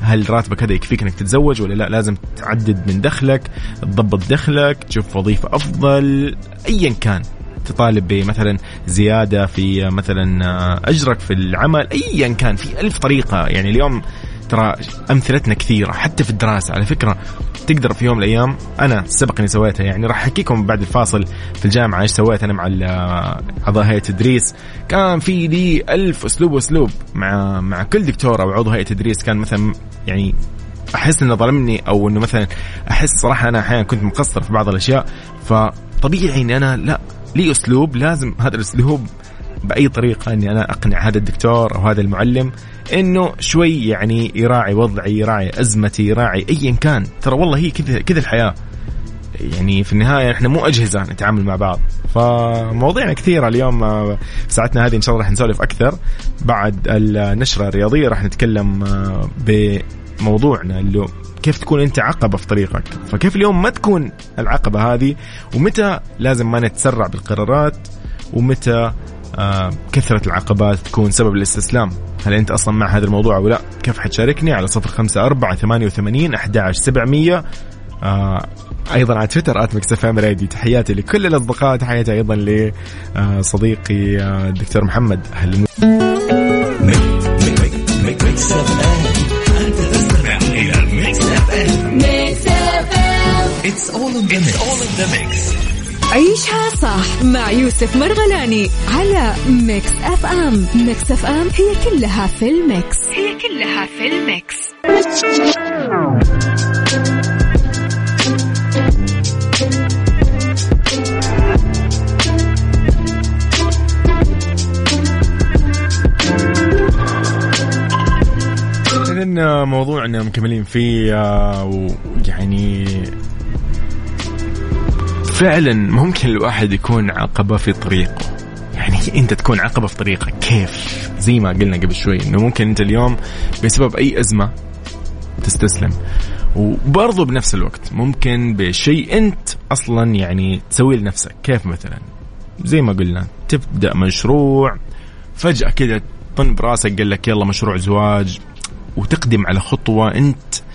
هل راتبك هذا يكفيك إنك تتزوج ولا لا؟ لازم تعدد من دخلك تضبط دخلك تشوف وظيفة أفضل ايا كان. تطالب بمثلا زيادة في مثلا أجرك في العمل ايا كان في ألف طريقة. يعني اليوم ترى أمثلتنا كثيرة حتى في الدراسة. على فكرة تقدر في يوم من الأيام أنا سبق إني سويتها يعني راح أحكيكم بعد الفاصل في الجامعة إيش سويت أنا مع أعضاء هيئة التدريس كان في لي ألف أسلوب وأسلوب مع مع كل دكتور أو عضو هيئة تدريس. كان مثلا يعني أحس إنه ظلمني أو إنه مثلا أحس صراحة أنا أحيانا كنت مقصر في بعض الأشياء. فطبيعي إني أنا لا لي أسلوب لازم هذا الأسلوب بأي طريقة إني أنا أقنع هذا الدكتور أو هذا المعلم إنه شوي يعني يراعي وضعي يراعي أزمتي يراعي ايا كان. ترى والله هي كذا كذا الحياة. يعني في النهاية إحنا مو أجهزة نتعامل مع بعض. فمواضيعنا كثيرة اليوم آه، في ساعتنا هذه إن شاء الله راح نسولف أكثر. بعد النشرة الرياضية راح نتكلم آه، بموضوعنا اللي كيف تكون أنت عقبة في طريقك؟ فكيف اليوم ما تكون العقبة هذه؟ ومتى لازم ما نتسرع بالقرارات؟ ومتى آه كثرة العقبات تكون سبب الاستسلام؟ هل أنت أصلا مع هذا الموضوع أو لا؟ كيف حتشاركني على صفر خمسة أربعة ثمانية وثمانين أحد سبعمية؟ آه أيضا على تويتر آت ميكس إف تحياتي لكل الأصدقاء تحياتي أيضا لصديقي آه، الدكتور محمد أهلا It's all in the mix. It's all in the mix. عيشها صح مع يوسف مرغلاني على ميكس اف ام ميكس اف ام هي كلها في ال mix هي كلها في ال mix إذن موضوعنا مكملين فيه آه، ويعني فعلا ممكن الواحد يكون عقبة في طريقه. يعني أنت تكون عقبة في طريقك. كيف؟ زي ما قلنا قبل شوي إنه ممكن أنت اليوم بسبب أي أزمة تستسلم. وبرضه بنفس الوقت ممكن بشيء أنت أصلا يعني تسويه لنفسك. كيف مثلا؟ زي ما قلنا تبدأ مشروع فجأة كذا طن براسك قال لك يلا مشروع زواج وتقدم على خطوة أنت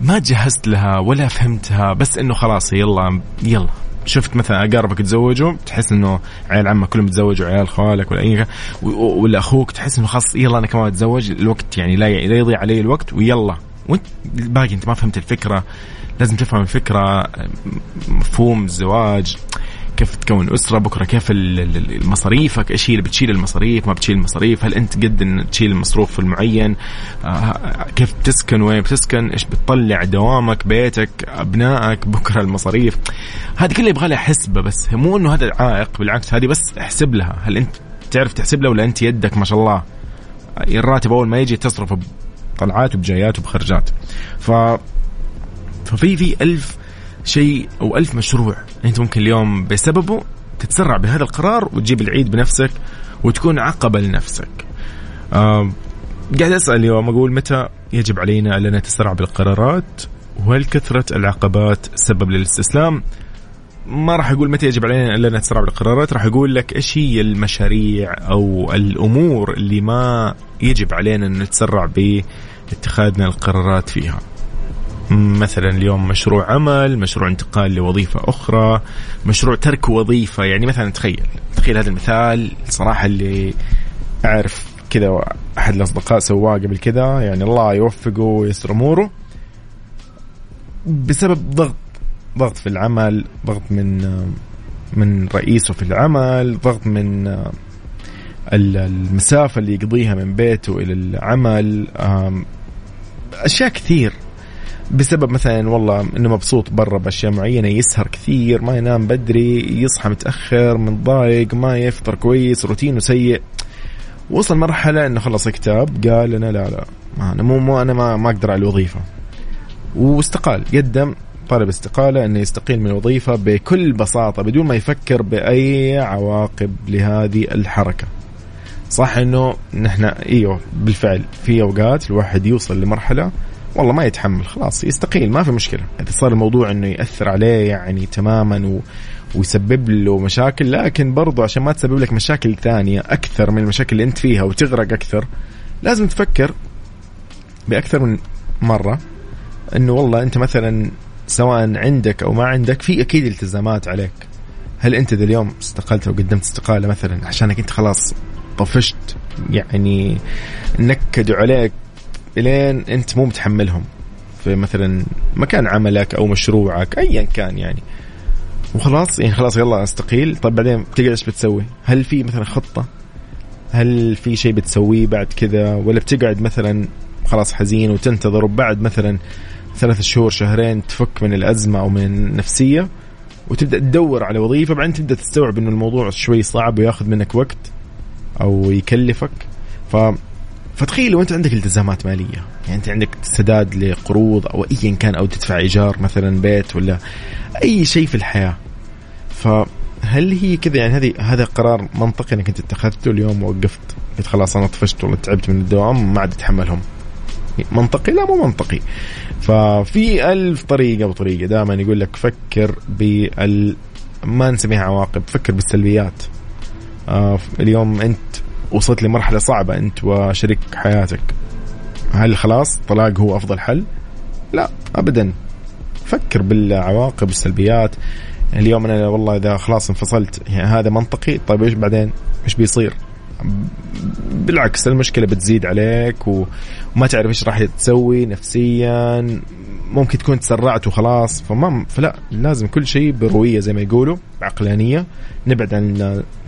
ما جهزت لها ولا فهمتها بس إنه خلاص يلا يلا. شفت مثلا أقاربك تزوجوا تحس إنه عيال عمك كلهم تزوجوا عيال خوالك ولا أي ولا أخوك تحس إنه خلاص يلا أنا كمان أتزوج الوقت يعني لا يضيع علي الوقت ويلا. وأنت باقي أنت ما فهمت الفكرة لازم تفهم الفكرة مفهوم الزواج. كيف تكون اسره بكرة؟ كيف المصاريفك إيش هي اللي بتشيل المصاريف؟ ما بتشيل المصاريف؟ هل أنت قد إن تشيل المصروف المعين؟ آه، كيف بتسكن وين بتسكن؟ إيش بتطلع دوامك؟ بيتك؟ أبنائك؟ بكرة المصاريف؟ هذه كلها يبغى لها حسبة بس. مو إنه هذا عائق بالعكس هذه بس احسب لها. هل أنت تعرف تحسب لها ولا أنت يدك ما شاء الله؟ الراتب أول ما يجي تصرف بطلعات وبجايات وبخرجات. ف ففي في ألف شيء أو ألف مشروع أنت ممكن اليوم بسببه تتسرع بهذا القرار وتجيب العيد بنفسك وتكون عقبه لنفسك. آه قاعد أسأل اليوم أقول متى يجب علينا ان نتسرع بالقرارات وهل كثرة العقبات سبب للاستسلام؟ ما راح أقول متى يجب علينا ألا نتسرع بالقرارات راح أقول لك إيش هي المشاريع أو الأمور اللي ما يجب علينا أن نتسرع باتخاذنا القرارات فيها مثلا اليوم مشروع عمل مشروع انتقال لوظيفة أخرى مشروع ترك وظيفة. يعني مثلا تخيل تخيل هذا المثال. صراحة اللي أعرف كذا أحد الأصدقاء سواه قبل كذا يعني الله يوفقه ويسر أموره. بسبب ضغط ضغط في العمل ضغط من من رئيسه في العمل ضغط من المسافة اللي يقضيها من بيته إلى العمل. أشياء كثير. بسبب مثلا والله إنه مبسوط برا بأشياء معينة يسهر كثير ما ينام بدري يصحى متأخر متضايق ما يفطر كويس روتينه سيء. وصل مرحلة إنه خلص كتاب قال أنا لا لا ما أنا مو, مو أنا ما, ما أقدر على الوظيفة. واستقال قدم طلب استقالة أنه يستقيل من الوظيفة بكل بساطة بدون ما يفكر بأي عواقب لهذه الحركة. صح أنه نحن إيوه بالفعل في أوقات الواحد يوصل لمرحلة والله ما يتحمل خلاص يستقيل ما في مشكلة. إذا صار الموضوع أنه يأثر عليه يعني تماما و... ويسبب له مشاكل لكن برضو عشان ما تسبب لك مشاكل ثانية أكثر من المشاكل اللي أنت فيها وتغرق أكثر لازم تفكر بأكثر من مرة أنه والله أنت مثلا سواء عندك أو ما عندك في أكيد التزامات عليك. هل أنت ذا اليوم استقلت أو قدمت استقالة مثلا عشانك أنت خلاص طفشت يعني نكدوا عليك إلين أنت مو متحملهم. في مثلا مكان عملك أو مشروعك ايا كان يعني. وخلاص يعني خلاص يلا أستقيل. طيب بعدين بتقعد إيش بتسوي؟ هل في مثلا خطة؟ هل في شيء بتسويه بعد كذا؟ ولا بتقعد مثلا خلاص حزين وتنتظر وبعد مثلا ثلاث شهور شهرين تفك من الأزمة أو من النفسية؟ وتبدأ تدور على وظيفة بعدين تبدأ تستوعب إنه الموضوع شوي صعب وياخذ منك وقت أو يكلفك. ف فتخيل لو انت عندك التزامات مالية. يعني انت عندك سداد لقروض أو ايا كان أو تدفع إيجار مثلا بيت ولا أي شيء في الحياة. فهل هي كذا؟ يعني هذه هذا قرار منطقي إنك أنت اتخذته اليوم وقفت قلت خلاص أنا طفشت ولا تعبت من الدوام ما عاد أتحملهم. منطقي؟ لا مو منطقي. ففي ألف طريقة وطريقة. دائما يقول لك فكر بال ما نسميها عواقب فكر بالسلبيات. آه اليوم أنت وصلت لمرحلة صعبة أنت وشريك حياتك. هل خلاص طلاق هو أفضل حل؟ لا أبدا. فكر بالعواقب والسلبيات اليوم أنا والله إذا خلاص انفصلت يعني هذا منطقي. طيب إيش بعدين؟ إيش بيصير؟ بالعكس المشكلة بتزيد عليك وما تعرف إيش راح تسوي نفسيا. ممكن تكون تسرعت وخلاص فما فلا لازم كل شيء بروية زي ما يقولوا بعقلانيه نبعد عن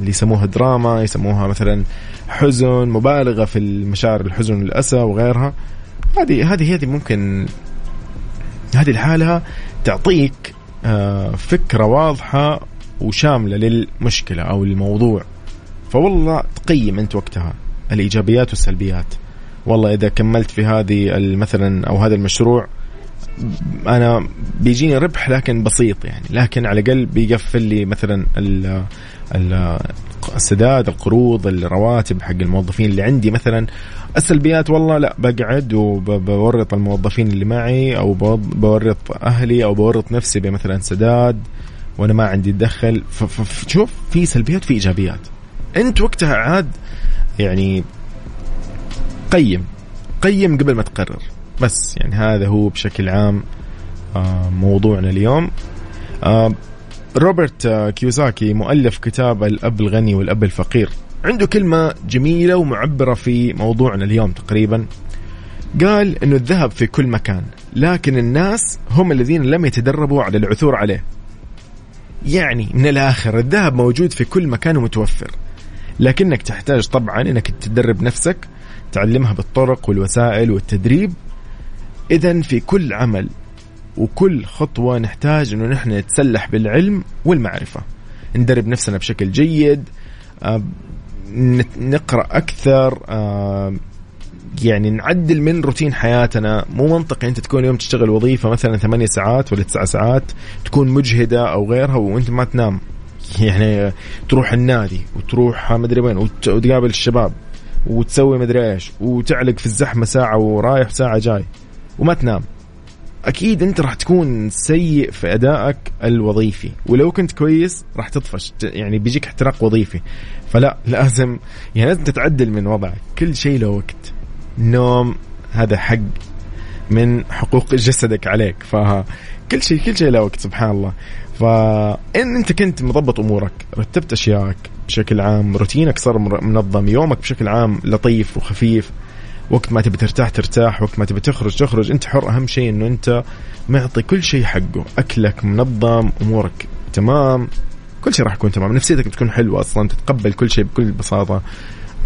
اللي يسموها دراما يسموها مثلا حزن مبالغة في المشاعر الحزن والأسى وغيرها. هذه هذه هذه ممكن هذه الحالة تعطيك آه، فكرة واضحة وشاملة للمشكلة أو الموضوع. فوالله تقيم أنت وقتها الإيجابيات والسلبيات. والله إذا كملت في هذه مثلا أو هذا المشروع أنا بيجيني ربح لكن بسيط يعني لكن على الأقل بيقفل لي مثلا السداد القروض الرواتب حق الموظفين اللي عندي مثلا. السلبيات والله لا بقعد وبورط الموظفين اللي معي أو بورط أهلي أو بورط نفسي بمثلا سداد وأنا ما عندي دخل. فشوف في سلبيات في إيجابيات. أنت وقتها عاد يعني قيم قيم قبل ما تقرر. بس يعني هذا هو بشكل عام آه، موضوعنا اليوم. آه، روبرت آه، كيوساكي مؤلف كتاب الأب الغني والأب الفقير. عنده كلمة جميلة ومعبرة في موضوعنا اليوم تقريبا. قال إنه الذهب في كل مكان لكن الناس هم الذين لم يتدربوا على العثور عليه. يعني من الآخر الذهب موجود في كل مكان ومتوفر. لكنك تحتاج طبعا إنك تدرب نفسك تعلمها بالطرق والوسائل والتدريب اذا في كل عمل وكل خطوة نحتاج إنه نحن نتسلح بالعلم والمعرفة. ندرب نفسنا بشكل جيد آه، نقرأ أكثر آه، يعني نعدل من روتين حياتنا. مو منطقي أنت تكون يوم تشتغل وظيفة مثلا ثمانية ساعات ولا تسعة ساعات تكون مجهدة أو غيرها وأنت ما تنام. يعني تروح النادي وتروح مدري وين وتقابل الشباب وتسوي مدري إيش وتعلق في الزحمة ساعة ورايح ساعة جاي. وما تنام. أكيد أنت راح تكون سيء في أدائك الوظيفي ولو كنت كويس راح تطفش يعني بيجيك احتراق وظيفي. فلا لازم يعني لازم تتعدل من وضعك. كل شيء له وقت. النوم هذا حق من حقوق جسدك عليك. فكل شيء كل شيء له وقت سبحان الله. فإن أنت كنت مضبط أمورك رتبت أشيائك بشكل عام روتينك صار منظم يومك بشكل عام لطيف وخفيف وقت ما تبي ترتاح ترتاح وقت ما تبي تخرج تخرج انت حر. أهم شيء إنه أنت معطي كل شيء حقه. أكلك منظم أمورك تمام كل شيء راح يكون تمام. نفسيتك بتكون حلوة أصلا تتقبل كل شيء بكل بساطة.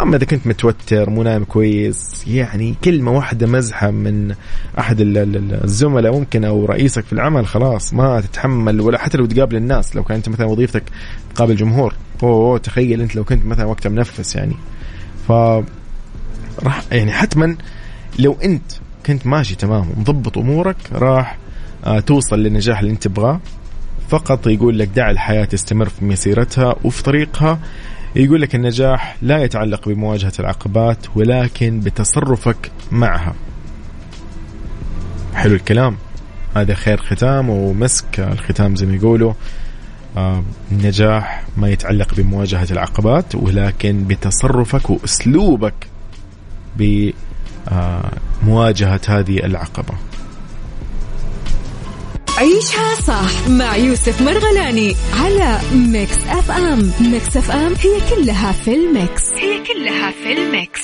أما إذا كنت متوتر مو نايم كويس يعني كلمة واحدة مزحة من أحد الزملاء ممكن أو رئيسك في العمل خلاص ما تتحمل ولا حتى لو تقابل الناس. لو كانت مثلا وظيفتك تقابل جمهور أوه تخيل أنت لو كنت مثلا وقتها منفس يعني. ف راح يعني حتما لو أنت كنت ماشي تمام ومضبط أمورك راح آه، توصل للنجاح اللي أنت تبغاه. فقط يقول لك دع الحياة تستمر في مسيرتها وفي طريقها. يقول لك النجاح لا يتعلق بمواجهة العقبات ولكن بتصرفك معها. حلو الكلام. هذا خير ختام ومسك الختام زي ما يقولوا. آه النجاح ما يتعلق بمواجهة العقبات ولكن بتصرفك وأسلوبك. بمواجهة هذه العقبة. عيشها صح مع يوسف مرغلاني على ميكس أف أم. ميكس أف أم هي كلها في ال mix. هي كلها في الميكس.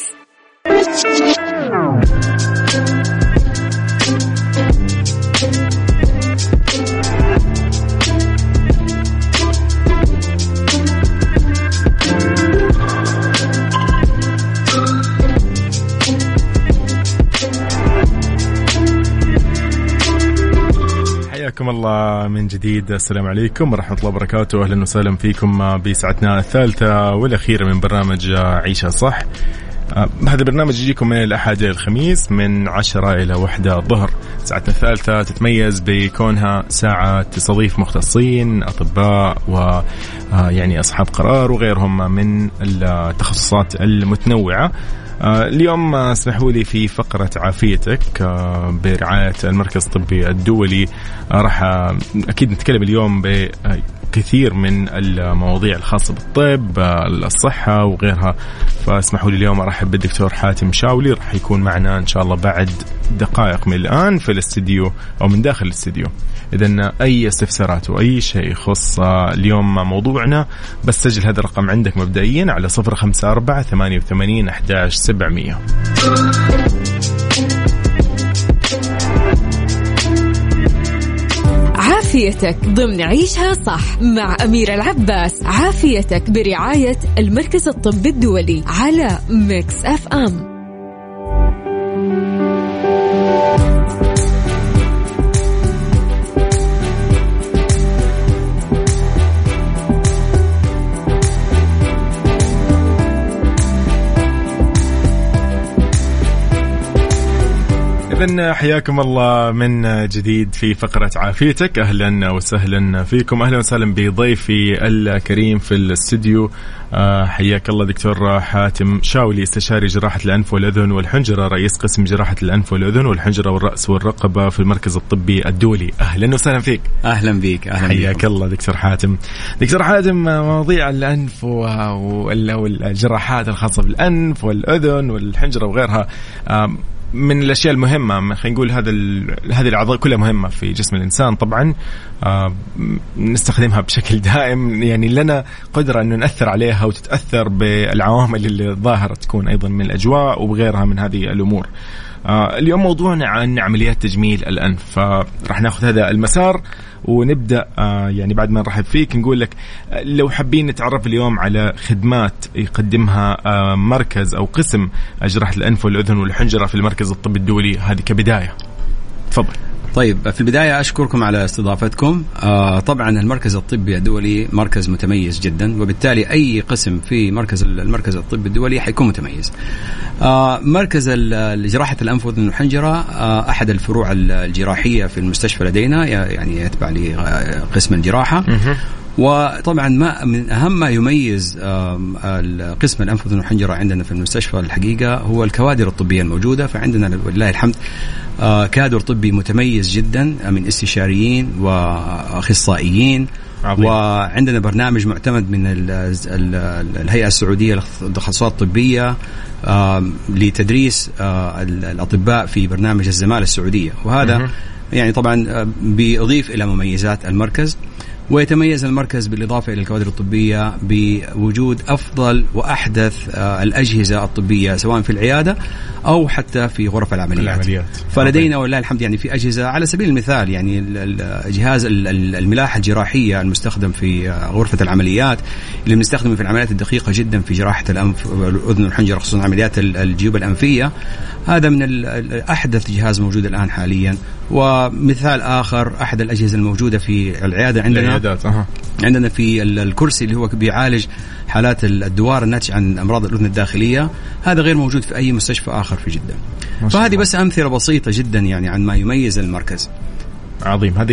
حياكم الله من جديد. السلام عليكم ورحمة الله وبركاته. أهلا وسهلا فيكم بساعتنا الثالثة والأخيرة من برنامج عيشة صح. آه، هذا البرنامج يجيكم من الأحد إلى الخميس من عشرة إلى وحدة الظهر. ساعتنا الثالثة تتميز بكونها ساعة تستضيف مختصين أطباء و آه، يعني أصحاب قرار وغيرهم من التخصصات المتنوعة. اليوم اسمحوا لي في فقرة عافيتك آه، برعاية المركز الطبي الدولي. آه، راح أكيد نتكلم اليوم كثير من المواضيع الخاصة بالطب الصحة وغيرها. فاسمحوا لي اليوم أرحب بالدكتور حاتم شاولي راح يكون معنا إن شاء الله بعد دقائق من الآن في الاستديو أو من داخل الاستديو. إذا أي استفسارات وأي شيء يخص اليوم موضوعنا بس سجل هذا الرقم عندك مبدئيا على صفر خمسة أربعة ثمانية وثمانين أحداش سبعمية. عافيتك ضمن عيشها صح مع أميرة العباس. عافيتك برعاية المركز الطبي الدولي على ميكس أف أم. إذا حياكم الله من جديد في فقرة عافيتك. أهلا وسهلا فيكم. أهلا وسهلا بضيفي الكريم في الاستديو آه، حياك الله دكتور حاتم شاولي استشاري جراحة الأنف والأذن والحنجرة رئيس قسم جراحة الأنف والأذن والحنجرة والرأس والرقبة في المركز الطبي الدولي. أهلا وسهلا فيك. أهلا بيك أهلا حياك الله دكتور حاتم. دكتور حاتم مواضيع الأنف والجراحات الخاصة بالأنف والأذن والحنجرة وغيرها. من الأشياء المهمة خلينا نقول هذا هذه الأعضاء كلها مهمة في جسم الإنسان طبعا آه نستخدمها بشكل دائم يعني لنا قدرة انه ناثر عليها وتتأثر بالعوامل اللي ظاهرة تكون أيضا من الأجواء وغيرها من هذه الأمور. آه اليوم موضوعنا عن عمليات تجميل الأنف فراح ناخذ هذا المسار ونبدأ آه يعني بعد ما نرحب فيك نقول لك آه لو حابين نتعرف اليوم على خدمات يقدمها مركز أو قسم جراحه الأنف والأذن والحنجرة في المركز الطبي الدولي هذه كبداية. تفضل. طيب في البداية أشكركم على استضافتكم. آه طبعا المركز الطبي الدولي مركز متميز جدا وبالتالي أي قسم في مركز المركز الطبي الدولي حيكون متميز. آه مركز جراحة الأنف والأذن والحنجرة آه أحد الفروع الجراحية في المستشفى لدينا يعني يتبع لقسم الجراحة. وطبعا ما من أهم ما يميز قسم الأنف واذن والحنجره عندنا في المستشفى الحقيقة هو الكوادر الطبية الموجودة فعندنا ولله الحمد آه، كادر طبي متميز جدا من استشاريين وأخصائيين عظيم. وعندنا برنامج معتمد من الهيئة السعودية للتخصصات الطبية لتدريس آه، الأطباء في برنامج الزمالة السعودية. وهذا يعني طبعا آه، بيضيف إلى مميزات المركز. ويتميز المركز بالإضافة إلى الكوادر الطبية بوجود أفضل وأحدث آه، الأجهزة الطبية سواء في العيادة أو حتى في غرف العمليات, العمليات. فلدينا ولله الحمد يعني في أجهزة على سبيل المثال يعني جهاز الملاحة الجراحية المستخدم في آه، غرفة العمليات اللي بنستخدمه في العمليات الدقيقة جدا في جراحة الأنف والأذن والحنجرة خصوصا عمليات الجيوب الأنفية. هذا من أحدث جهاز موجود الآن حاليا. ومثال آخر أحد الأجهزة الموجودة في العيادة عندنا العيادات أه. عندنا في الكرسي اللي هو بيعالج حالات الدوار الناتج عن أمراض الأذن الداخلية. هذا غير موجود في أي مستشفى آخر في جدة. فهذه بس أمثلة بسيطة جدا يعني عن ما يميز المركز. عظيم. هذه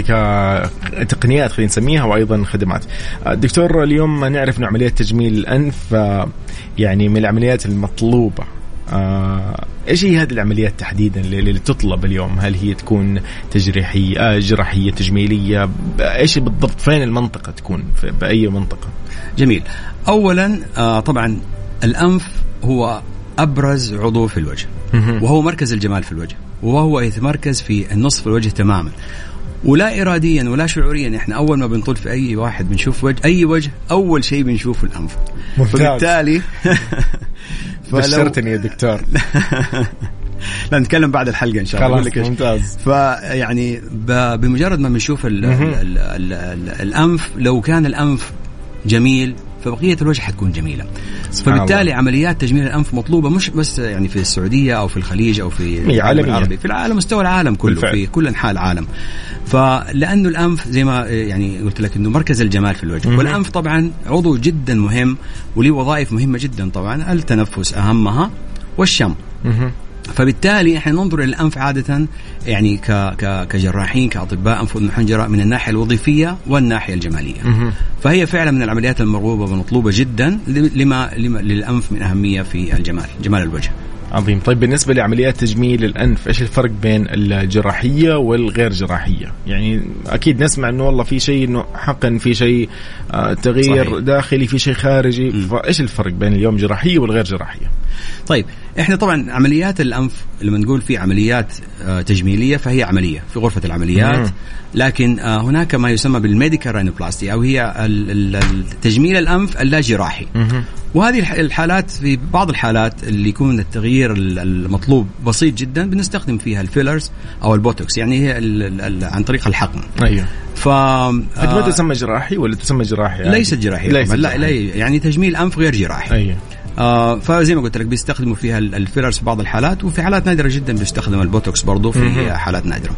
تقنيات خلينا نسميها وأيضا خدمات. دكتور اليوم نعرف إنه عملية تجميل الأنف يعني من العمليات المطلوبة. آه إيش هي هذه العمليات تحديدا اللي تطلب اليوم؟ هل هي تكون تجريحية آه جراحية تجميلية؟ إيش بالضبط فين المنطقة تكون؟ في بأي منطقة؟ جميل. اولا آه طبعا الأنف هو أبرز عضو في الوجه وهو مركز الجمال في الوجه وهو يتمركز في النصف الوجه تماما ولا اراديا ولا شعوريا. إحنا أول ما بنطل في أي واحد بنشوف وجه أي وجه أول شيء بنشوفه الأنف. ممتاز. فبالتالي *laughs* بشرتني يا دكتور. *laughs* لا نتكلم بعد الحلقة إن شاء الله. خلاص ممتاز. فيعني بمجرد ما بنشوف ال ال ال ال الأنف لو كان الأنف جميل فبقية الوجه حتكون جميلة فبالتالي الله. عمليات تجميل الأنف مطلوبة مش بس يعني في السعودية أو في الخليج أو في العالم العربي في العالم مستوى العالم كله بالفعل. في كل أنحاء العالم فلانه الأنف زي ما يعني قلت لك إنه مركز الجمال في الوجه م-م. والأنف طبعا عضو جدا مهم وليه وظائف مهمة جدا طبعا التنفس أهمها والشم م-م. فبالتالي إحنا ننظر إلى الأنف عادة يعني ك ك كجراحين كأطباء أنف وأذن وحنجره من الناحية الوظيفية والناحية الجمالية. فهي فعلا من العمليات المرغوبة ومطلوبة جدا لما, لما للأنف من أهمية في الجمال، جمال الوجه. عظيم طيب بالنسبة لعمليات تجميل الأنف إيش الفرق بين الجراحية والغير جراحية يعني أكيد نسمع إنه والله في شيء إنه حقن في شيء آه تغيير صحيح. داخلي في شيء خارجي فايش الفرق بين اليوم جراحية والغير جراحية طيب إحنا طبعا عمليات الأنف لما نقول في عمليات آه تجميلية فهي عملية في غرفة العمليات. لكن آه هناك ما يسمى بال medical rhinoplasty أو هي تجميل الأنف اللا جراحي وهذه الحالات في بعض الحالات اللي يكون التغيير المطلوب بسيط جدا بنستخدم فيها ال fillers أو البوتوكس يعني هي عن طريق الحقن. أيوه. ف ما تسمى جراحي ولا تسمى جراحي يعني؟ ليست جراحية ليست لا, لا يعني تجميل أنف غير جراحي. أيوه. آه فزي ما قلت لك بيستخدموا فيها ال fillers في بعض الحالات وفي حالات نادرة جدا بيستخدم البوتوكس برضه في حالات نادرة.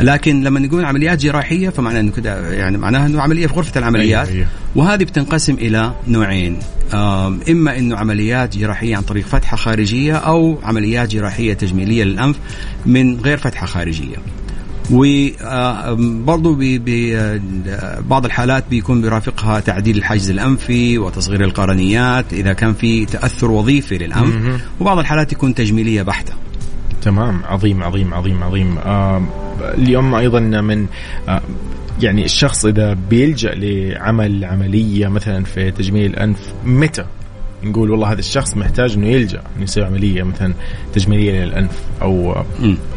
لكن لما نقول عمليات جراحية فمعنى إنه كده يعني معناها إنه عملية في غرفة العمليات. أيوة أيوة. وهذه بتنقسم إلى نوعين. آه إما إنه عمليات جراحية عن طريق فتحة خارجية أو عمليات جراحية تجميلية للأنف من غير فتحة خارجية. وبرضه بعض الحالات بيكون بيرافقها تعديل الحاجز الأنفي وتصغير القرنيات إذا كان في تأثر وظيفي للأنف. وبعض الحالات يكون تجميلية بحتة. تمام. عظيم عظيم عظيم عظيم. آه اليوم أيضا من آه يعني الشخص إذا بيلجأ لعمل عملية مثلا في تجميل الأنف متى؟ نقول والله هذا الشخص محتاج إنه يلجأ إنه يسوي عملية مثلا تجميلية للأنف أو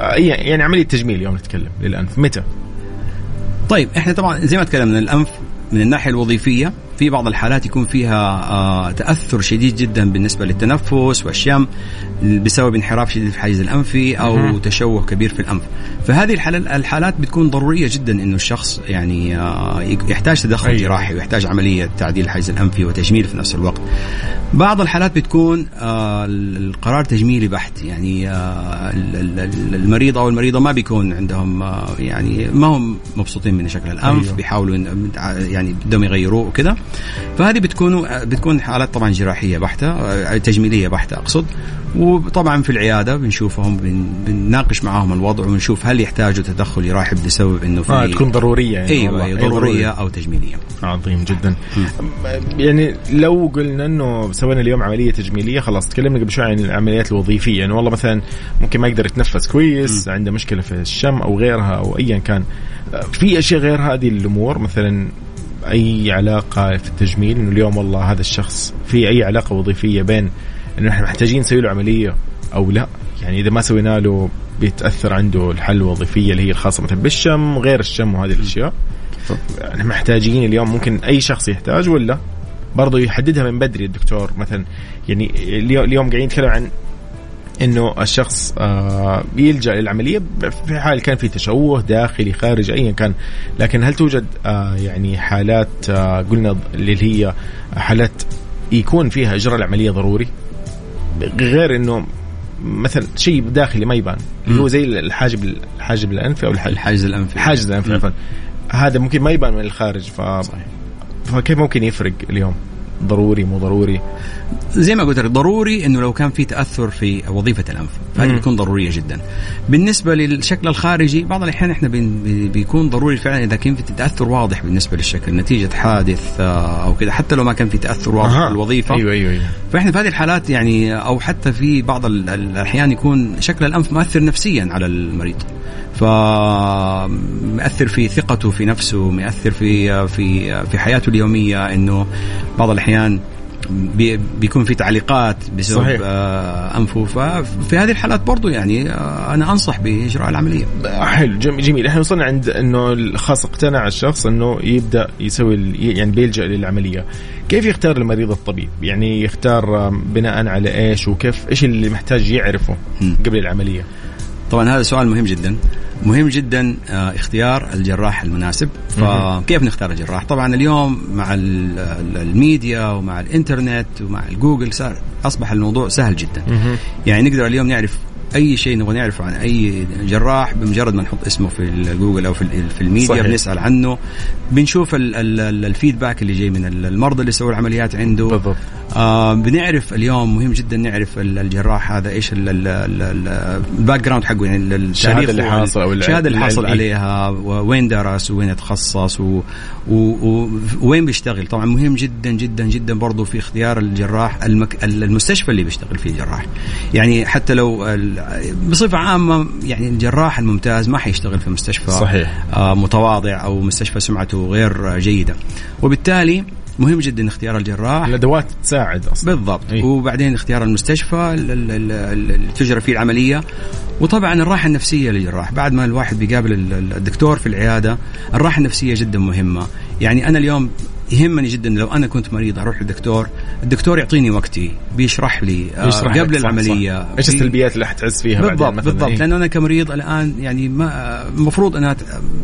أي يعني عملية تجميل يوم نتكلم للأنف متى؟ طيب إحنا طبعا زي ما تكلمنا الأنف من الناحية الوظيفية في بعض الحالات يكون فيها آه تأثر شديد جدا بالنسبة للتنفس والشم بسبب انحراف شديد في الحاجز الانفي أو تشوه كبير في الأنف. فهذه الحالات بتكون ضرورية جدا إنه الشخص يعني آه يحتاج تدخل أيوة. جراحي ويحتاج عملية تعديل الحيز الانفي وتجميل في نفس الوقت. بعض الحالات بتكون آه القرار تجميلي بحت. يعني المريض أو المريضة ما بيكون عندهم يعني ما هم مبسوطين من شكل الأنف أيوة. بيحاولوا يعني بدهم يغيروه وكذا فهذه بتكون بتكون حالات طبعا جراحية بحتة آه، تجميلية بحتة أقصد. وطبعا في العيادة بنشوفهم بنناقش معاهم الوضع ونشوف هل يحتاجوا تدخل جراحي بسبب إنه في آه تكون ضرورية يعني. إيوه ضرورية, ضرورية أو تجميلية. عظيم جدا. يعني لو قلنا إنه سوينا اليوم عملية تجميلية خلاص تكلمنا قبل شوي عن العمليات الوظيفية. يعني والله مثلا ممكن ما يقدر يتنفس كويس م. عنده مشكلة في الشم أو غيرها أو ايا كان. في أشياء غير هذه الأمور مثلا أي علاقة في التجميل؟ إنه اليوم والله هذا الشخص في أي علاقة وظيفية بين إنه إحنا محتاجين نسوي له عملية أو لا؟ يعني إذا ما سوينا له بيتأثر عنده الحل الوظيفية اللي هي الخاصة مثلا بالشم غير الشم وهذه الأشياء. إحنا محتاجين اليوم ممكن أي شخص يحتاج ولا؟ برضه يحددها من بدري الدكتور. مثلا يعني اليوم قاعدين نتكلم عن إنه الشخص آه يلجأ للعملية في حال كان في تشوه داخلي خارجي ايا كان. لكن هل توجد آه يعني حالات آه قلنا اللي هي حالات يكون فيها إجراء العملية ضروري؟ غير إنه مثلا شيء داخلي ما يبان اللي هو زي الحاجب الحاجب الأنفي أو الحاجز الأنفي. الحاجز الأنفي هذا ممكن ما يبان من الخارج ف صحيح. فكيف ممكن يفرق اليوم؟ ضروري مو ضروري؟ زي ما قلت لك ضروري إنه لو كان في تأثر في وظيفة الأنف فهذه بتكون ضرورية جدا. بالنسبة للشكل الخارجي بعض الأحيان إحنا بيكون ضروري فعلا إذا كان في تأثر واضح بالنسبة للشكل نتيجة حادث آه، أو كذا حتى لو ما كان في تأثر واضح في الوظيفه أيوه أيوه, أيوة. فإحنا في هذه الحالات يعني أو حتى في بعض الأحيان يكون شكل الأنف مؤثر نفسيا على المريض. فمؤثر في ثقته في نفسه مؤثر في في في حياته اليومية إنه بعض الأحيان بيكون في تعليقات بسبب صحيح. آه، أنفه. ففي هذه الحالات برضو يعني آه، أنا أنصح بإجراء العملية. حلو جميل. إحنا وصلنا عند إنه خاص اقتنع الشخص إنه يبدأ يسوي يعني بيلجأ للعملية. كيف يختار المريض الطبيب؟ يعني يختار بناء على إيش وكيف إيش اللي محتاج يعرفه قبل العملية؟ طبعا هذا سؤال مهم جدا. مهم جدا آه، اختيار الجراح المناسب. فكيف نختار الجراح؟ طبعا اليوم مع الميديا ومع الإنترنت ومع الجوجل صار أصبح الموضوع سهل جدا. يعني نقدر اليوم نعرف أي شيء نبغى نعرفه عن أي جراح بمجرد ما نحط اسمه في جوجل أو في في الميديا صحيح. بنسأل عنه. بنشوف ال feedback اللي جاي من المرضى اللي سووا العمليات عنده. بالضبط. آه بنعرف اليوم مهم جدا نعرف الجراح هذا إيش ال background حقه يعني التاريخ اللي حاصل أو الشهادة اللي حصل عليها وين درس وين تخصص ووين بيشتغل. طبعا مهم جدا جدا جدا برضه في اختيار الجراح المك... المستشفى اللي بيشتغل فيه الجراح يعني حتى لو بصفة عامة يعني الجراح الممتاز ما حيشتغل في مستشفى صحيح. آه متواضع أو مستشفى سمعته غير جيدة. وبالتالي مهم جدا اختيار الجراح. الأدوات تساعد أصلا. بالضبط. إيه؟ وبعدين اختيار المستشفى اللي تجرى فيه العملية. وطبعا الراحة النفسية للجراح. بعد ما الواحد بيقابل الدكتور في العيادة الراحة النفسية جدا مهمة. يعني أنا اليوم يهمني جدا لو أنا كنت مريض أروح للدكتور. الدكتور يعطيني وقتي بيشرح لي آه، يشرح قبل العملية صح. إيش السلبيات اللي حتحس فيها بالضبط بالضبط. إيه؟ لأنه أنا كمريض الآن يعني ما المفروض أنا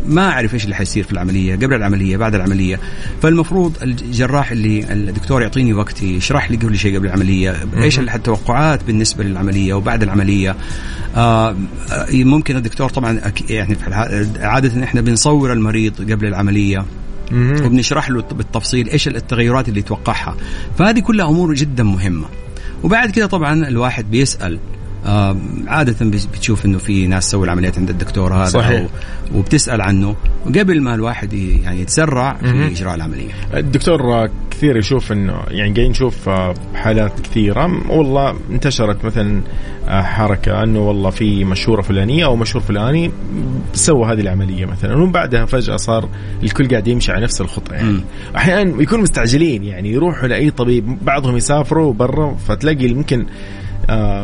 ما أعرف إيش اللي حيصير في العملية قبل العملية بعد العملية. فالمفروض الجراح اللي الدكتور يعطيني وقتي يشرح لي كل شيء قبل العملية. إيش التوقعات بالنسبة للعملية وبعد العملية. آه ممكن الدكتور طبعا يعني عادة إحنا بنصور المريض قبل العملية. وبنشرح له بالتفصيل إيش التغيرات اللي يتوقعها فهذه كلها أمور جدا مهمة. وبعد كده طبعا الواحد بيسأل عادة بتشوف إنه في ناس سووا العمليات عند الدكتور هذا صحيح. وبتسأل عنه قبل ما الواحد يعني يتسرع في إجراء العملية. الدكتور كثير يشوف إنه يعني قاعدين نشوف آه، حالات كثيرة. والله انتشرت مثلا آه، حركة إنه والله في مشهورة فلانية أو مشهور فلاني سوى هذه العملية مثلا. ومن بعدها فجأة صار الكل قاعد يمشي على نفس الخطة يعني. أحيانا يكونوا مستعجلين يعني يروحوا لأي طبيب بعضهم يسافروا برا فتلاقي ممكن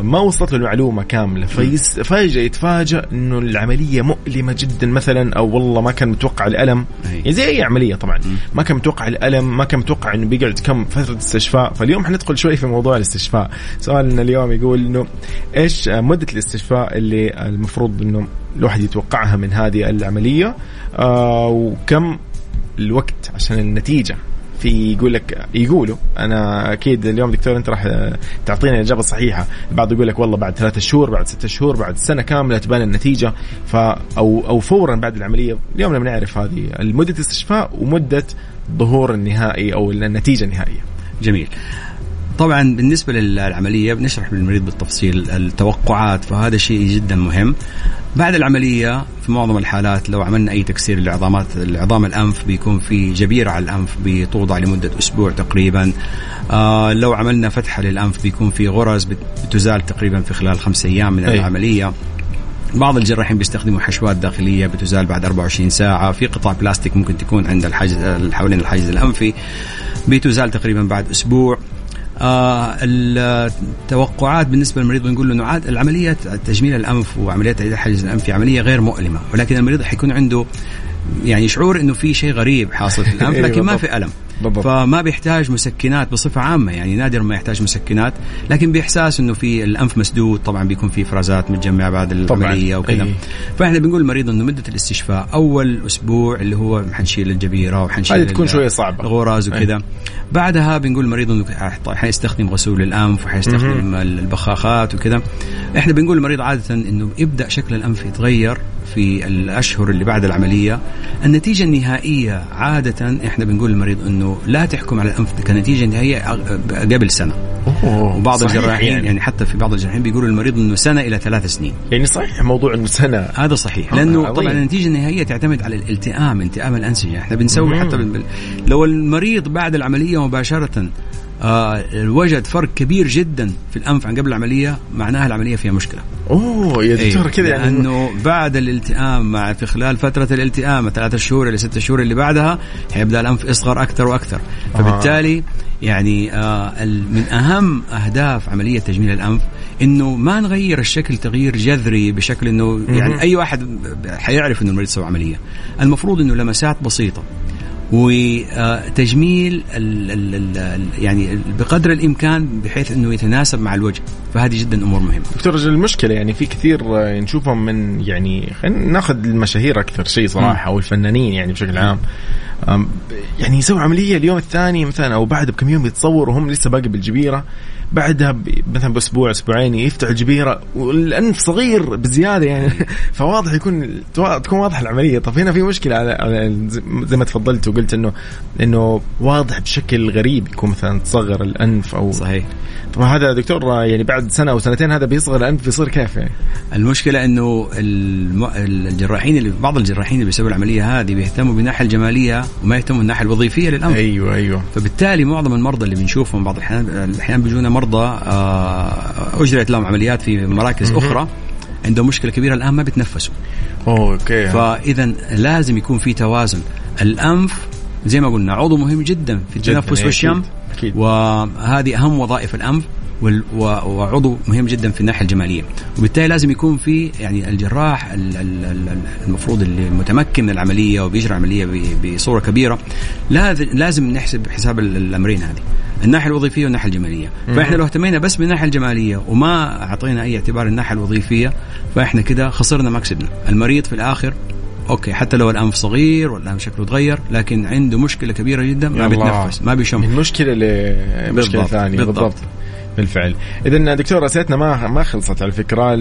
ما وصلت له المعلومة كاملة. فيس فجأة يتفاجأ إنه العملية مؤلمة جدا مثلا أو والله ما كان متوقع الألم. يعني زي أي عملية طبعا. ما كان متوقع الألم ما كان متوقع إنه بيقعد كم فترة استشفاء. فاليوم حندخل شوي في موضوع الاستشفاء. سؤالنا اليوم يقول إنه إيش مدة الاستشفاء اللي المفروض إنه الواحد يتوقعها من هذه العملية؟ آه وكم الوقت عشان النتيجة؟ في يقول لك يقولوا أنا أكيد اليوم دكتور أنت راح تعطينا الإجابة الصحيحة. البعض يقول لك والله بعد ثلاثة شهور بعد ستة شهور بعد سنة كاملة تبان النتيجة. ف أو أو فورا بعد العملية اليوم لما نعرف هذه. مده الاستشفاء ومدة ظهور النهائي أو النتيجة النهائية. جميل. طبعا بالنسبة للعملية بنشرح للمريض بالتفصيل التوقعات فهذا شيء جدا مهم. بعد العملية في معظم الحالات لو عملنا أي تكسير لعظامات العظام الأنف بيكون في جبيرة على الأنف بتوضع لمدة أسبوع تقريبا. آه لو عملنا فتحة للأنف بيكون في غرز بتزال تقريبا في خلال خمسة أيام من أي. العملية. بعض الجراحين بيستخدموا حشوات داخلية بتزال بعد 24 ساعة. في قطع بلاستيك ممكن تكون عند الحاجز حوالين الحاجز الأنفي بتزال تقريبا بعد أسبوع. آه التوقعات بالنسبة للمريض بنقول له إنه عاد العملية تجميل الأنف وعمليات تعديل الحاجز الانفي عملية غير مؤلمة ولكن المريض حيكون عنده يعني شعور إنه في شيء غريب حاصل في الأنف *laughs* أيوة لكن ما. في ألم بالضبط. فما بيحتاج مسكنات بصفة عامة يعني نادر ما يحتاج مسكنات لكن بإحساس إنه في الأنف مسدود طبعا بيكون في افرازات متجمعة بعد. العملية وكذا أي. فإحنا بنقول للمريض إنه مدة الاستشفاء أول أسبوع اللي هو حنشيل الجبيرة وحنشيل هذه تكون شوية صعبة. الغراز وكذا بعدها بنقول المريض إنه حيستخدم غسول الأنف وحيستخدم البخاخات وكذا إحنا بنقول للمريض عادة إنه يبدأ شكل الأنف يتغير في الأشهر اللي بعد العملية النتيجة النهائية عادة إحنا بنقول للمريض إنه لا تحكم على الأنف كنتيجة نهائية قبل سنة أوه. وبعض صحيح الجراحين يعني. يعني حتى في بعض الجراحين بيقولوا للمريض إنه سنة إلى ثلاث سنين يعني صحيح موضوع إنه سنة هذا صحيح آه، لأنه. طبعا النتيجة النهائية تعتمد على الالتئام التئام الأنسجة إحنا بنسوي مم. حتى بال... لو المريض بعد العملية مباشرة وجد فرق كبير جدا في الأنف عن قبل العملية معناها العملية فيها مشكلة. أوه يا دكتور إيه، كذا يعني. لأنه بعد الالتئام مع في خلال فترة الالتئام ثلاثة شهور إلى ستة شهور اللي بعدها حيبدأ الأنف يصغر أكثر وأكثر. فبالتالي يعني آه من أهم أهداف عملية تجميل الأنف إنه ما نغير الشكل تغيير جذري بشكل إنه يعني أي واحد حيعرف إنه المريض سوى عملية. المفروض إنه لمسات بسيطة. وتجميل ال ال ال يعني بقدر الإمكان بحيث إنه يتناسب مع الوجه. فهذه جدا أمور مهمة. دكتور رجل المشكلة يعني في كثير آه، نشوفهم من يعني خلينا ناخذ المشاهير أكثر شيء صراحة أو الفنانين يعني بشكل عام. يعني يسوي عملية اليوم الثاني مثلا أو بعد بكم يوم يتصور وهم لسه باقي بالجبيرة. بعدها مثلا بأسبوع أسبوعين يفتح الجبيرة والأنف صغير بزيادة يعني. *laughs* فواضح يكون تكون واضحة العملية. طب هنا في مشكلة على, على زي- ما تفضلت وقلت إنه إنه واضح بشكل غريب يكون مثلا تصغر الأنف أو صحيح. طبعا هذا دكتور يعني بعد سنة أو سنتين هذا بيصغر الأنف بيصير كيف يعني؟ المشكلة إنه الم... الجراحين اللي بعض الجراحين اللي بيسووا العملية هذه بيهتموا بالناحية الجمالية وما يهتموا بالناحية الوظيفية للأنف. أيوه أيوه. فبالتالي معظم المرضى اللي بنشوفهم بعض الاحيان الأحيان بيجونا مرضى آه، أجريت لهم عمليات في مراكز أخرى. عندهم مشكلة كبيرة الآن ما بيتنفسوا. أوكي. فاذا لازم يكون في توازن. الأنف زي ما قلنا عضو مهم جدا في التنفس والشم. أكيد. وهذه أهم وظائف الأنف وعضو مهم جدا في الناحية الجمالية. وبالتالي لازم يكون في يعني الجراح ال- ال- ال- المفروض اللي متمكن من العملية وبيجري العملية ب- بصورة كبيرة. لاز- لازم نحسب حساب ال- الأمرين هذه. الناحية الوظيفية والناحية الجمالية. فإحنا لو اهتمينا بس بالناحية الجمالية وما أعطينا أي اعتبار الناحية الوظيفية فإحنا كده خسرنا ما كسبنا المريض في الآخر أوكي حتى لو الأنف صغير والأنف شكله تغير لكن عنده مشكلة كبيرة جدا ما. بيتنفس ما بيشم. من مشكلة لمشكله بالضبط، ثانية بالضبط. بالضبط. بالفعل. اذا دكتور اسئلتنا ما ما خلصت على فكره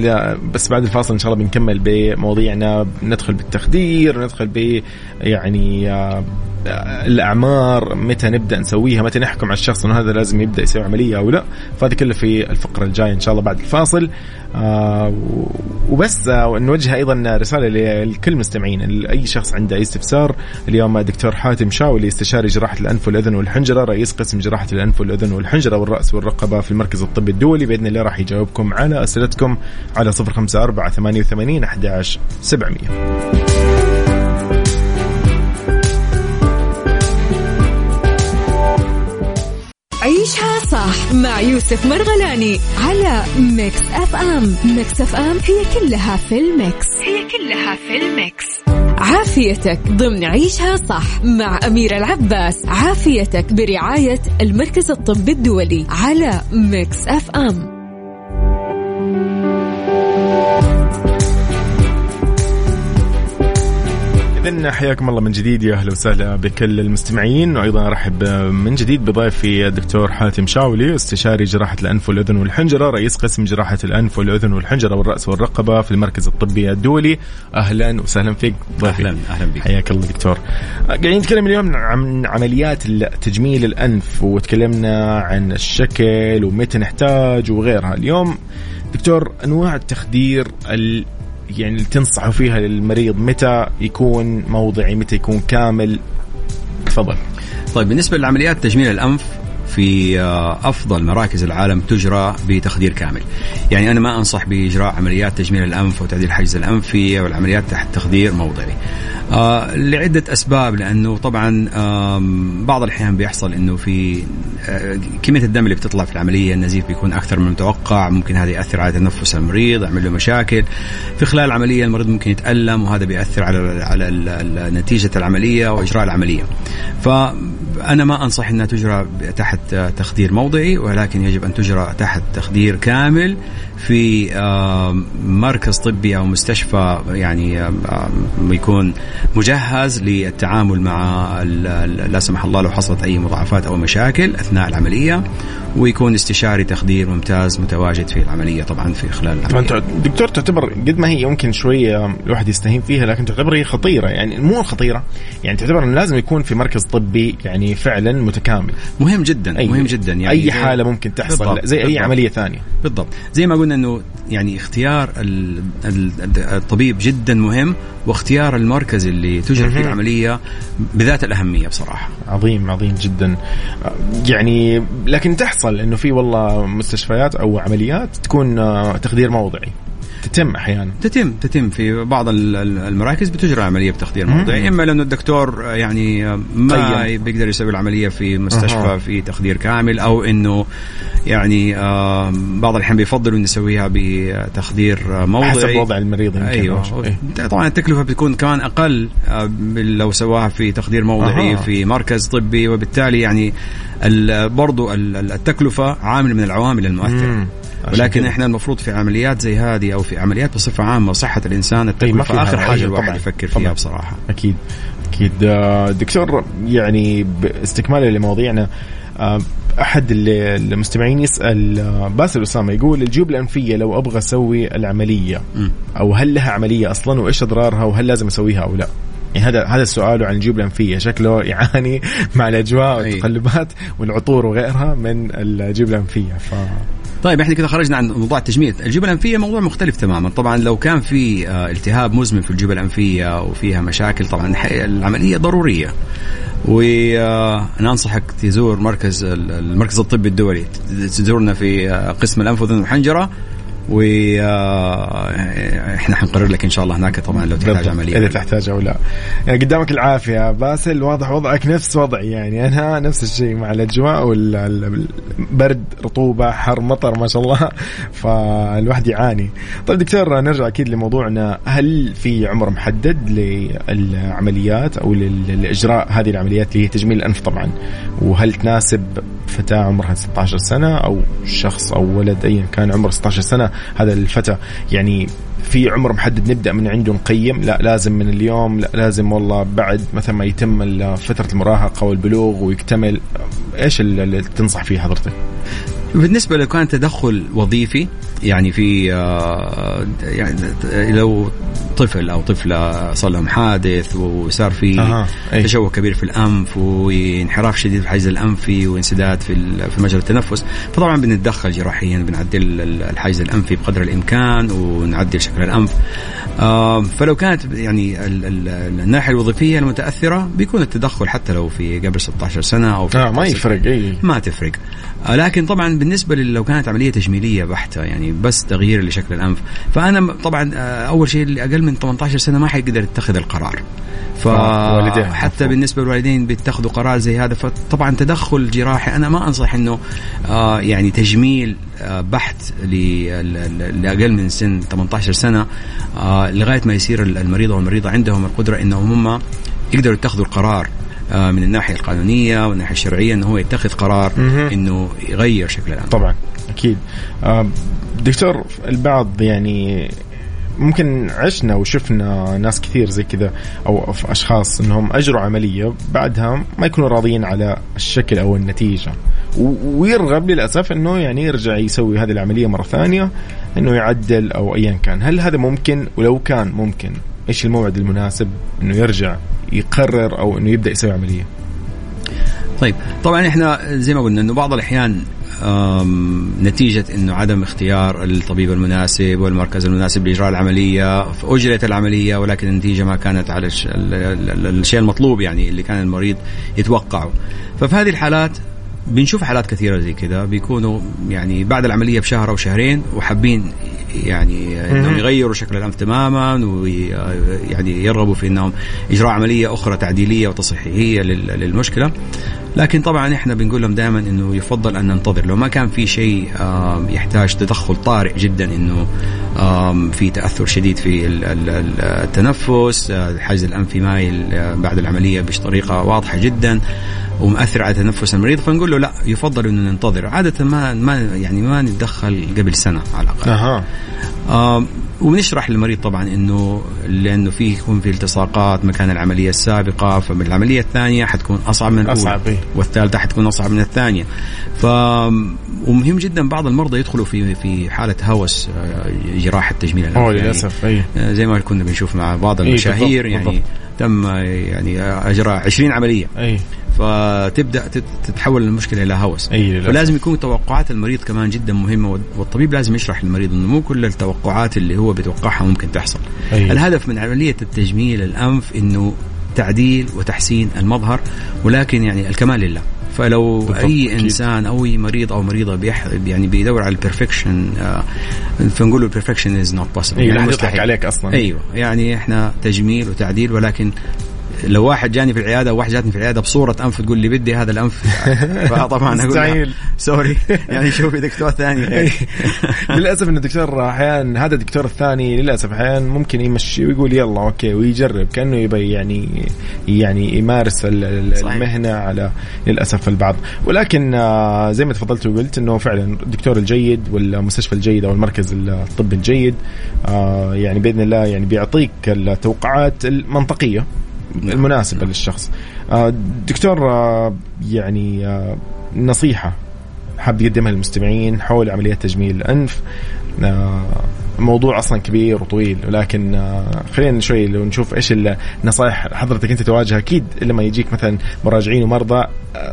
بس بعد الفاصل إن شاء الله بنكمل بمواضيعنا. ندخل بالتخدير ندخل ب يعني آه، الأعمار متى نبدأ نسويها متى نحكم على الشخص إنه هذا لازم يبدأ يسوي عملية أو لا. فهذه كلها في الفقرة الجاية إن شاء الله بعد الفاصل. آه، وبس آه، نوجه أيضا رسالة لكل المستمعين أي شخص عنده أي استفسار اليوم دكتور حاتم شاولي استشاري جراحة الأنف والأذن والحنجرة رئيس قسم جراحة الأنف والأذن والحنجرة والرأس والرقبة في المركز الطبي الدولي. بإذن الله راح يجاوبكم على أسئلتكم على 054 88 11 700 عيشها صح مع يوسف مرغلاني على ميكس اف ام. ميكس اف ام هي كلها في الميكس. هي كلها في الميكس. عافيتك ضمن عيشها صح مع أميرة العباس. عافيتك برعاية المركز الطبي الدولي على ميكس اف ام. إذن حياكم الله من جديد. يا أهلا وسهلا بكل المستمعين. وأيضا أرحب من جديد بضيفي الدكتور حاتم شاولي استشاري جراحة الأنف والأذن والحنجرة رئيس قسم جراحة الأنف والأذن والحنجرة والرأس والرقبة في المركز الطبي الدولي. أهلا وسهلا فيك ضيفي. أهلا أهلا بك. حياك الله دكتور. قاعدين نتكلم اليوم عن عمليات تجميل الأنف وتكلمنا عن الشكل ومتى نحتاج وغيرها. اليوم دكتور أنواع التخدير ال يعني تنصحوا فيها للمريض متى يكون موضعي متى يكون كامل؟ تفضل. طيب بالنسبة لعمليات تجميل الأنف في آه، أفضل مراكز العالم تجرى بتخدير كامل. يعني أنا ما أنصح بإجراء عمليات تجميل الأنف وتعديل الحجز الانفي والعمليات تحت تخدير موضعي. آه لعدة أسباب لأنه طبعا بعض الأحيان بيحصل إنه في آه، كمية الدم اللي بتطلع في العملية النزيف بيكون أكثر من المتوقع، ممكن هذا يأثر على تنفس المريض، يعمل له مشاكل. في خلال العملية المريض ممكن يتألم وهذا بيأثر على على ال- ال- نتيجة العملية وإجراء العملية. فأنا ما أنصح إنها تجرى تحت تخدير موضعي ولكن يجب أن تجرى تحت تخدير كامل في مركز طبي أو مستشفى يعني يكون مجهز للتعامل مع لا سمح الله لو حصلت أي مضاعفات أو مشاكل أثناء العملية ويكون استشاري تخدير ممتاز متواجد في العملية طبعا في خلال العملية. فانت دكتور تعتبر قد ما هي يمكن شوية الواحد يستهين فيها لكن تعتبر هي خطيرة يعني مو خطيرة يعني تعتبر إنه لازم يكون في مركز طبي يعني فعلا متكامل مهم جدا أي مهم جدا يعني أي حالة ممكن تحصل بالضبط، زي أي بالضبط. عملية ثانية بالضبط زي ما قلنا إنه يعني اختيار ال- ال- الطبيب جدا مهم واختيار المركز اللي تجرى فيه. العملية بذات الأهمية بصراحة عظيم عظيم جدا يعني لكن تحصل إنه في والله مستشفيات أو عمليات تكون آه، تخدير موضعي تتم أحيانا تتم تتم في بعض ال- ال- المراكز بتجرى عملية بتخدير. موضعي إما لأنه الدكتور يعني ما قيم. بيقدر يسوي العملية في مستشفى أها. في تخدير كامل أو إنه يعني آه، بعض الأحيان بيفضلوا إنه يسويها بتخدير موضعي حسب وضع المريض يمكن أيوه. إيه. طبعا التكلفة بتكون كمان أقل آه، لو سواها في تخدير موضعي أها. في مركز طبي وبالتالي يعني برضو ال- ال- التكلفة عامل من العوامل المؤثرة ولكن. إحنا المفروض في عمليات زي هذه أو في عمليات بصفة عامة صحه الإنسان التكلفة آخر حاجة الواحد طبعاً. يفكر طبعاً. فيها بصراحة أكيد أكيد آه، دكتور يعني استكمالا لمواضيعنا آه، أحد المستمعين يسأل آه، باسل أسامة يقول الجيوب الأنفية لو أبغى أسوي العملية. أو هل لها عملية أصلا وإيش أضرارها وهل لازم أسويها أو لا؟ يعني هذا هذا السؤال عن الجيوب الأنفية شكله يعاني *laughs* مع الأجواء. والتقلبات والعطور وغيرها من الجيوب الأنفية ف طيب إحنا كده خرجنا عن موضوع التجميل. الجيوب الانفيه موضوع مختلف تماما. طبعا لو كان في آه، التهاب مزمن في الجيوب الانفيه وفيها مشاكل طبعا العملية ضرورية. وأنا أنصحك تزور مركز ال- المركز الطبي الدولي. تزورنا في آه، قسم الأنف والحنجرة. وإحنا حنقرر لك إن شاء الله هناك طبعا لو تحتاج. عمليه إذا تحتاج أو لا. يعني قدامك العافية باسل واضح وضعك نفس وضعي يعني. أنا نفس الشيء مع الأجواء والبرد رطوبة حر مطر ما شاء الله. *laughs* فالواحد يعاني. طيب دكتور نرجع أكيد لموضوعنا. هل في عمر محدد للعمليات أو لإجراء هذه العمليات اللي هي تجميل الأنف طبعا؟ وهل تناسب فتاة عمرها 16 سنة أو شخص أو ولد ايا كان عمره 16 سنة هذا الفتى. يعني في عمر محدد نبدأ من عنده نقيم. لا لازم من اليوم لا لازم والله بعد مثلا ما يتم فترة المراهقة والبلوغ ويكتمل. إيش ال- اللي تنصح فيه حضرتك؟ بالنسبة لو كان تدخل وظيفي؟ يعني في آه، يعني لو طفل أو طفلة صار لهم حادث وصار في أي. تشوه كبير في الأنف وانحراف شديد في الحيز الانفي وانسداد في في مجرى التنفس فطبعا بنتدخل جراحيا بنعدل ال- الحيز الانفي بقدر الإمكان ونعدل شكل الأنف. آه، فلو كانت يعني ال- ال- الناحية الوظيفية المتأثرة بيكون التدخل حتى لو في قبل 16 سنة أو في آه ما يفرق إي. ما تفرق. آه، لكن طبعا بالنسبة لو كانت عملية تجميلية بحتة يعني بس تغيير لشكل الأنف. فأنا طبعا آه، أول شيء اللي أقل من 18 سنة ما حيقدر يتخذ القرار. فحتى بالنسبة للوالدين بيتخذوا قرار زي هذا. فطبعا تدخل جراحي أنا ما أنصح إنه آه يعني تجميل آه بحت لأقل من سن 18 سنة آه لغاية ما يصير المريض أو المريضة عندهم القدرة إنهم هم يقدروا يتخذوا القرار آه، من الناحية القانونية والناحيه الشرعية إنه هو يتخذ قرار إنه يغير شكل الامر طبعا أكيد. آه، دكتور البعض يعني ممكن عشنا وشفنا ناس كثير زي كذا أو أشخاص إنهم أجروا عملية بعدها ما يكونوا راضيين على الشكل أو النتيجة. ويرغب للأسف إنه يعني يرجع يسوي هذه العملية مرة ثانية إنه يعدل أو ايا كان. هل هذا ممكن؟ ولو كان ممكن إيش الموعد المناسب إنه يرجع يقرر أو إنه يبدأ يسوي عملية؟ طيب طبعا إحنا زي ما قلنا إنه بعض الأحيان نتيجة أنه عدم اختيار الطبيب المناسب والمركز المناسب لإجراء العملية أجرت العملية ولكن النتيجة ما كانت على الشيء المطلوب يعني اللي كان المريض يتوقعه. ففي هذه الحالات بنشوف حالات كثيرة زي كذا. بيكونوا يعني بعد العملية بشهر أو شهرين وحابين يعني إنهم يغيروا شكل الأنف تماما ويعني يرغبوا في إنهم إجراء عملية أخرى تعديلية وتصحيحية للمشكلة. لكن طبعا إحنا بنقول لهم دائما إنه يفضل أن ننتظر. لو ما كان في شيء يحتاج تدخل طارئ جدا إنه في تأثر شديد في التنفس الحاجز الانفي مايل بعد العملية بطريقة واضحة جدا. ومؤثر على تنفس المريض فنقول له لا يفضل إنه ننتظر عادة ما ما يعني ما نتدخل قبل سنة على الأقل. أها. آه وبنشرح للمريض طبعا إنه لأنه في يكون في التصاقات مكان العملية السابقة فالعمليه الثانية حتكون أصعب من الأولى. أصعب إيه. والثالثة حتكون أصعب من الثانية. ف ومهم جدا بعض المرضى يدخلوا في في حالة هوس آه، جراحه تجميل الانف يعني للأسف اي آه، زي ما كنا بنشوف مع بعض إيه، المشاهير يعني بالضبط. تم يعني أجرى 20 عملية. أي. فتبدأ تتحول المشكلة إلى هوس. أي فلازم يكون توقعات المريض كمان جدا مهمة والطبيب لازم يشرح للمريض إنه مو كل التوقعات اللي هو بيتوقعها ممكن تحصل. أي. الهدف من عملية التجميل الأنف إنه تعديل وتحسين المظهر ولكن يعني الكمال لله. فلو أي إنسان أو أي مريض أو مريضة بيح يعني بيدور على ال perfection آه فنقول له ال perfection is not possible يعني مستحيل. عليك أصلا. أيوه يعني إحنا تجميل وتعديل ولكن لو واحد جاني في العيادة أو واحد جاتني في العيادة بصورة أنف تقول لي بدي هذا الأنف *laughs* فطبعا أقول sorry *laughs* يعني شوفي دكتور ثاني *laughs* للأسف إن الدكتور أحيانا هذا الدكتور الثاني للأسف أحيانا ممكن يمشي ويقول يلا okay ويجرب كأنه يبي يعني يعني يمارس المهنة على للأسف البعض. ولكن آه، زي ما تفضلت وقلت إنه فعلا الدكتور الجيد والمستشفى الجيد أو المركز الطبي الجيد آه، يعني بإذن الله يعني بيعطيك التوقعات المنطقية. المناسبة للشخص. آه، دكتور آه، يعني آه، نصيحة حاب يقدمها للمستمعين حول عمليات تجميل الأنف. موضوع أصلا كبير وطويل ولكن خلينا شوي لو نشوف إيش النصائح حضرتك أنت تواجه أكيد لما يجيك مثلا مراجعين ومرضى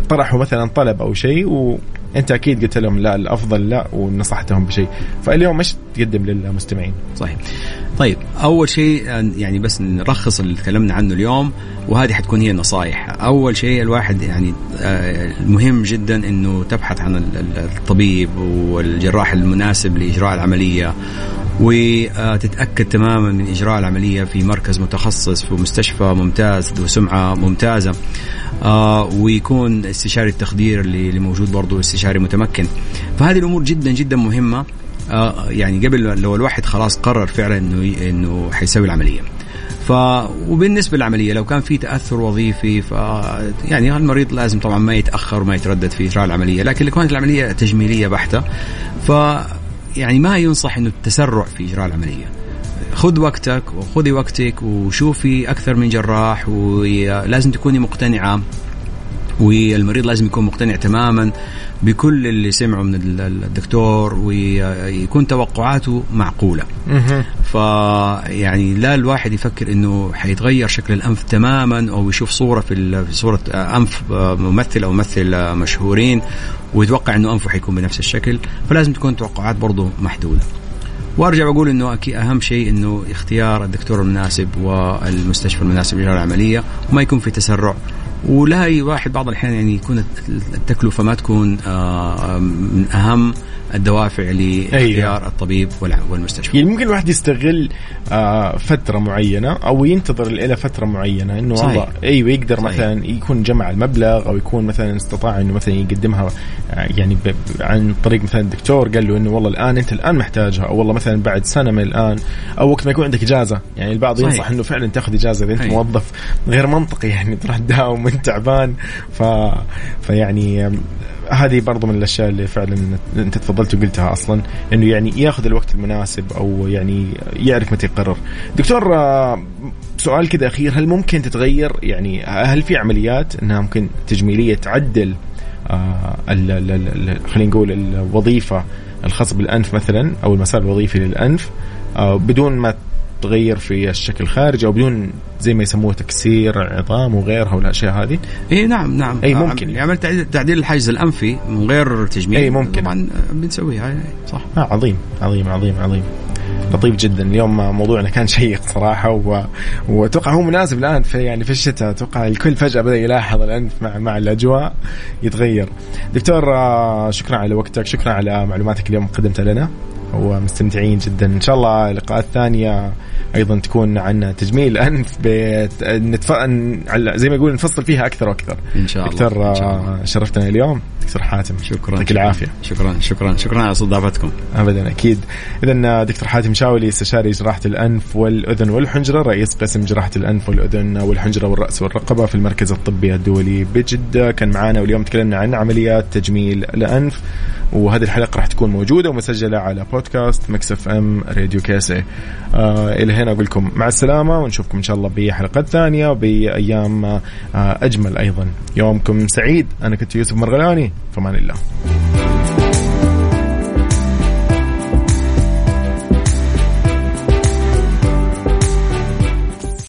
طرحوا مثلا طلب أو شيء وانت أكيد قلت لهم لا الأفضل لا ونصحتهم بشيء. فاليوم إيش تقدم للمستمعين؟ صحيح. طيب أول شيء يعني بس نرخص اللي تكلمنا عنه اليوم وهذه حتكون هي النصائح أول شيء الواحد يعني آه، مهم جدا إنه تبحث عن الطبيب والجراح المناسب لإجراء العملية. وتتأكد تماما من إجراء العملية في مركز متخصص في مستشفى ممتاز ذو سمعة ممتازة. آه ويكون استشاري التخدير اللي موجود برضه استشاري متمكن. فهذه الأمور جدا جدا مهمة. آه يعني قبل لو الواحد خلاص قرر فعلا إنه إنه حيسوي العملية. ف وبالنسبة للعملية لو كان في تأثر وظيفي ف يعني المريض لازم طبعا ما يتأخر وما يتردد في إجراء العملية. لكن لو كانت العملية تجميلية بحتة ف يعني ما ينصح إنه التسرع في إجراء العملية. خذ وقتك وخذي وقتك وشوفي أكثر من جراح ولازم تكوني مقتنعة. والمريض لازم يكون مقتنع تماما بكل اللي سمعه من الدكتور ويكون توقعاته معقولة. فيعني لا الواحد يفكر إنه حيتغير شكل الأنف تماما أو يشوف صورة في صورة أنف ممثل أو ممثل مشهورين ويتوقع إنه أنفه حيكون بنفس الشكل فلازم تكون توقعات برضه محدودة. وأرجع واقول إنه أكيد أهم شيء إنه اختيار الدكتور المناسب والمستشفى المناسب لاجراء العملية وما يكون في تسرع ولا واحد بعض الأحيان يعني يكون التكلفة ما تكون آه، من أهم الدوافع لإختيار أيوة. الطبيب والمستشفى يعني ممكن الواحد يستغل آه، فترة معينة أو ينتظر إلى فترة معينة إنه والله أيوه يقدر صحيح. مثلا يكون جمع المبلغ أو يكون مثلا استطاع إنه مثلا يقدمها آه، يعني عن طريق مثلا الدكتور قال له إنه والله الآن أنت الآن محتاجها أو والله مثلا بعد سنة من الآن أو وقت ما يكون عندك إجازة يعني البعض صحيح. ينصح إنه فعلا تأخذ إجازة إذا أنت. موظف غير منطقي يعني تروح تداوم وانت تعبان ف فيعني هذه برضو من الأشياء اللي فعلا أنت تفضلت وقلتها أصلا إنه يعني ياخذ الوقت المناسب أو يعني يعرف متى يقرر. دكتور سؤال كذا أخير هل ممكن تتغير يعني هل في عمليات إنها ممكن تجميلية تعدل آه، خلينا نقول الوظيفة الخاصه بالانف مثلا أو المسار الوظيفي للأنف آه، بدون ما تغير في الشكل الخارجي أو بدون زي ما يسموه تكسير عظام وغيرها والأشياء هذه. اي نعم نعم. إي ممكن. يعني عمل تعديل الحاجز الأنفي من غير تجميل إي ممكن. طبعا بنسويها صح. آه عظيم عظيم عظيم عظيم. لطيف جدا. اليوم موضوعنا كان شيق صراحة و... وأتوقع هو مناسب الآن في يعني في الشتاء. أتوقع الكل فجأة بدأ يلاحظ الأنف مع مع الأجواء يتغير. دكتور آه، شكرا على وقتك شكرا على معلوماتك اليوم قدمتها لنا. ومستمتعين جدا. إن شاء الله لقاءات ثانية أيضا تكون عن تجميل الانف نتف... زي ما يقول نفصل فيها أكثر وأكثر. إن شاء الله دكتور شرفتنا اليوم. دكتور حاتم شكرا يعطيك العافية. شكرا شكرا شكرا على استضافتكم. ابدا أكيد. اذا دكتور حاتم شاولي استشاري جراحة الأنف والأذن والحنجرة رئيس قسم جراحة الأنف والأذن والحنجرة والرأس والرقبة في المركز الطبي الدولي بجدة. كان معنا واليوم تكلمنا عن عمليات تجميل الأنف وهذه الحلقة راح تكون موجودة ومسجلة على بودكاست ميكس اف أم راديو KSA آه إلى هنا أقول لكم مع السلامة ونشوفكم إن شاء الله بحلقات ثانية وبأيام آه أجمل أيضا. يومكم سعيد. أنا كنت يوسف مرغلاني. فمان الله.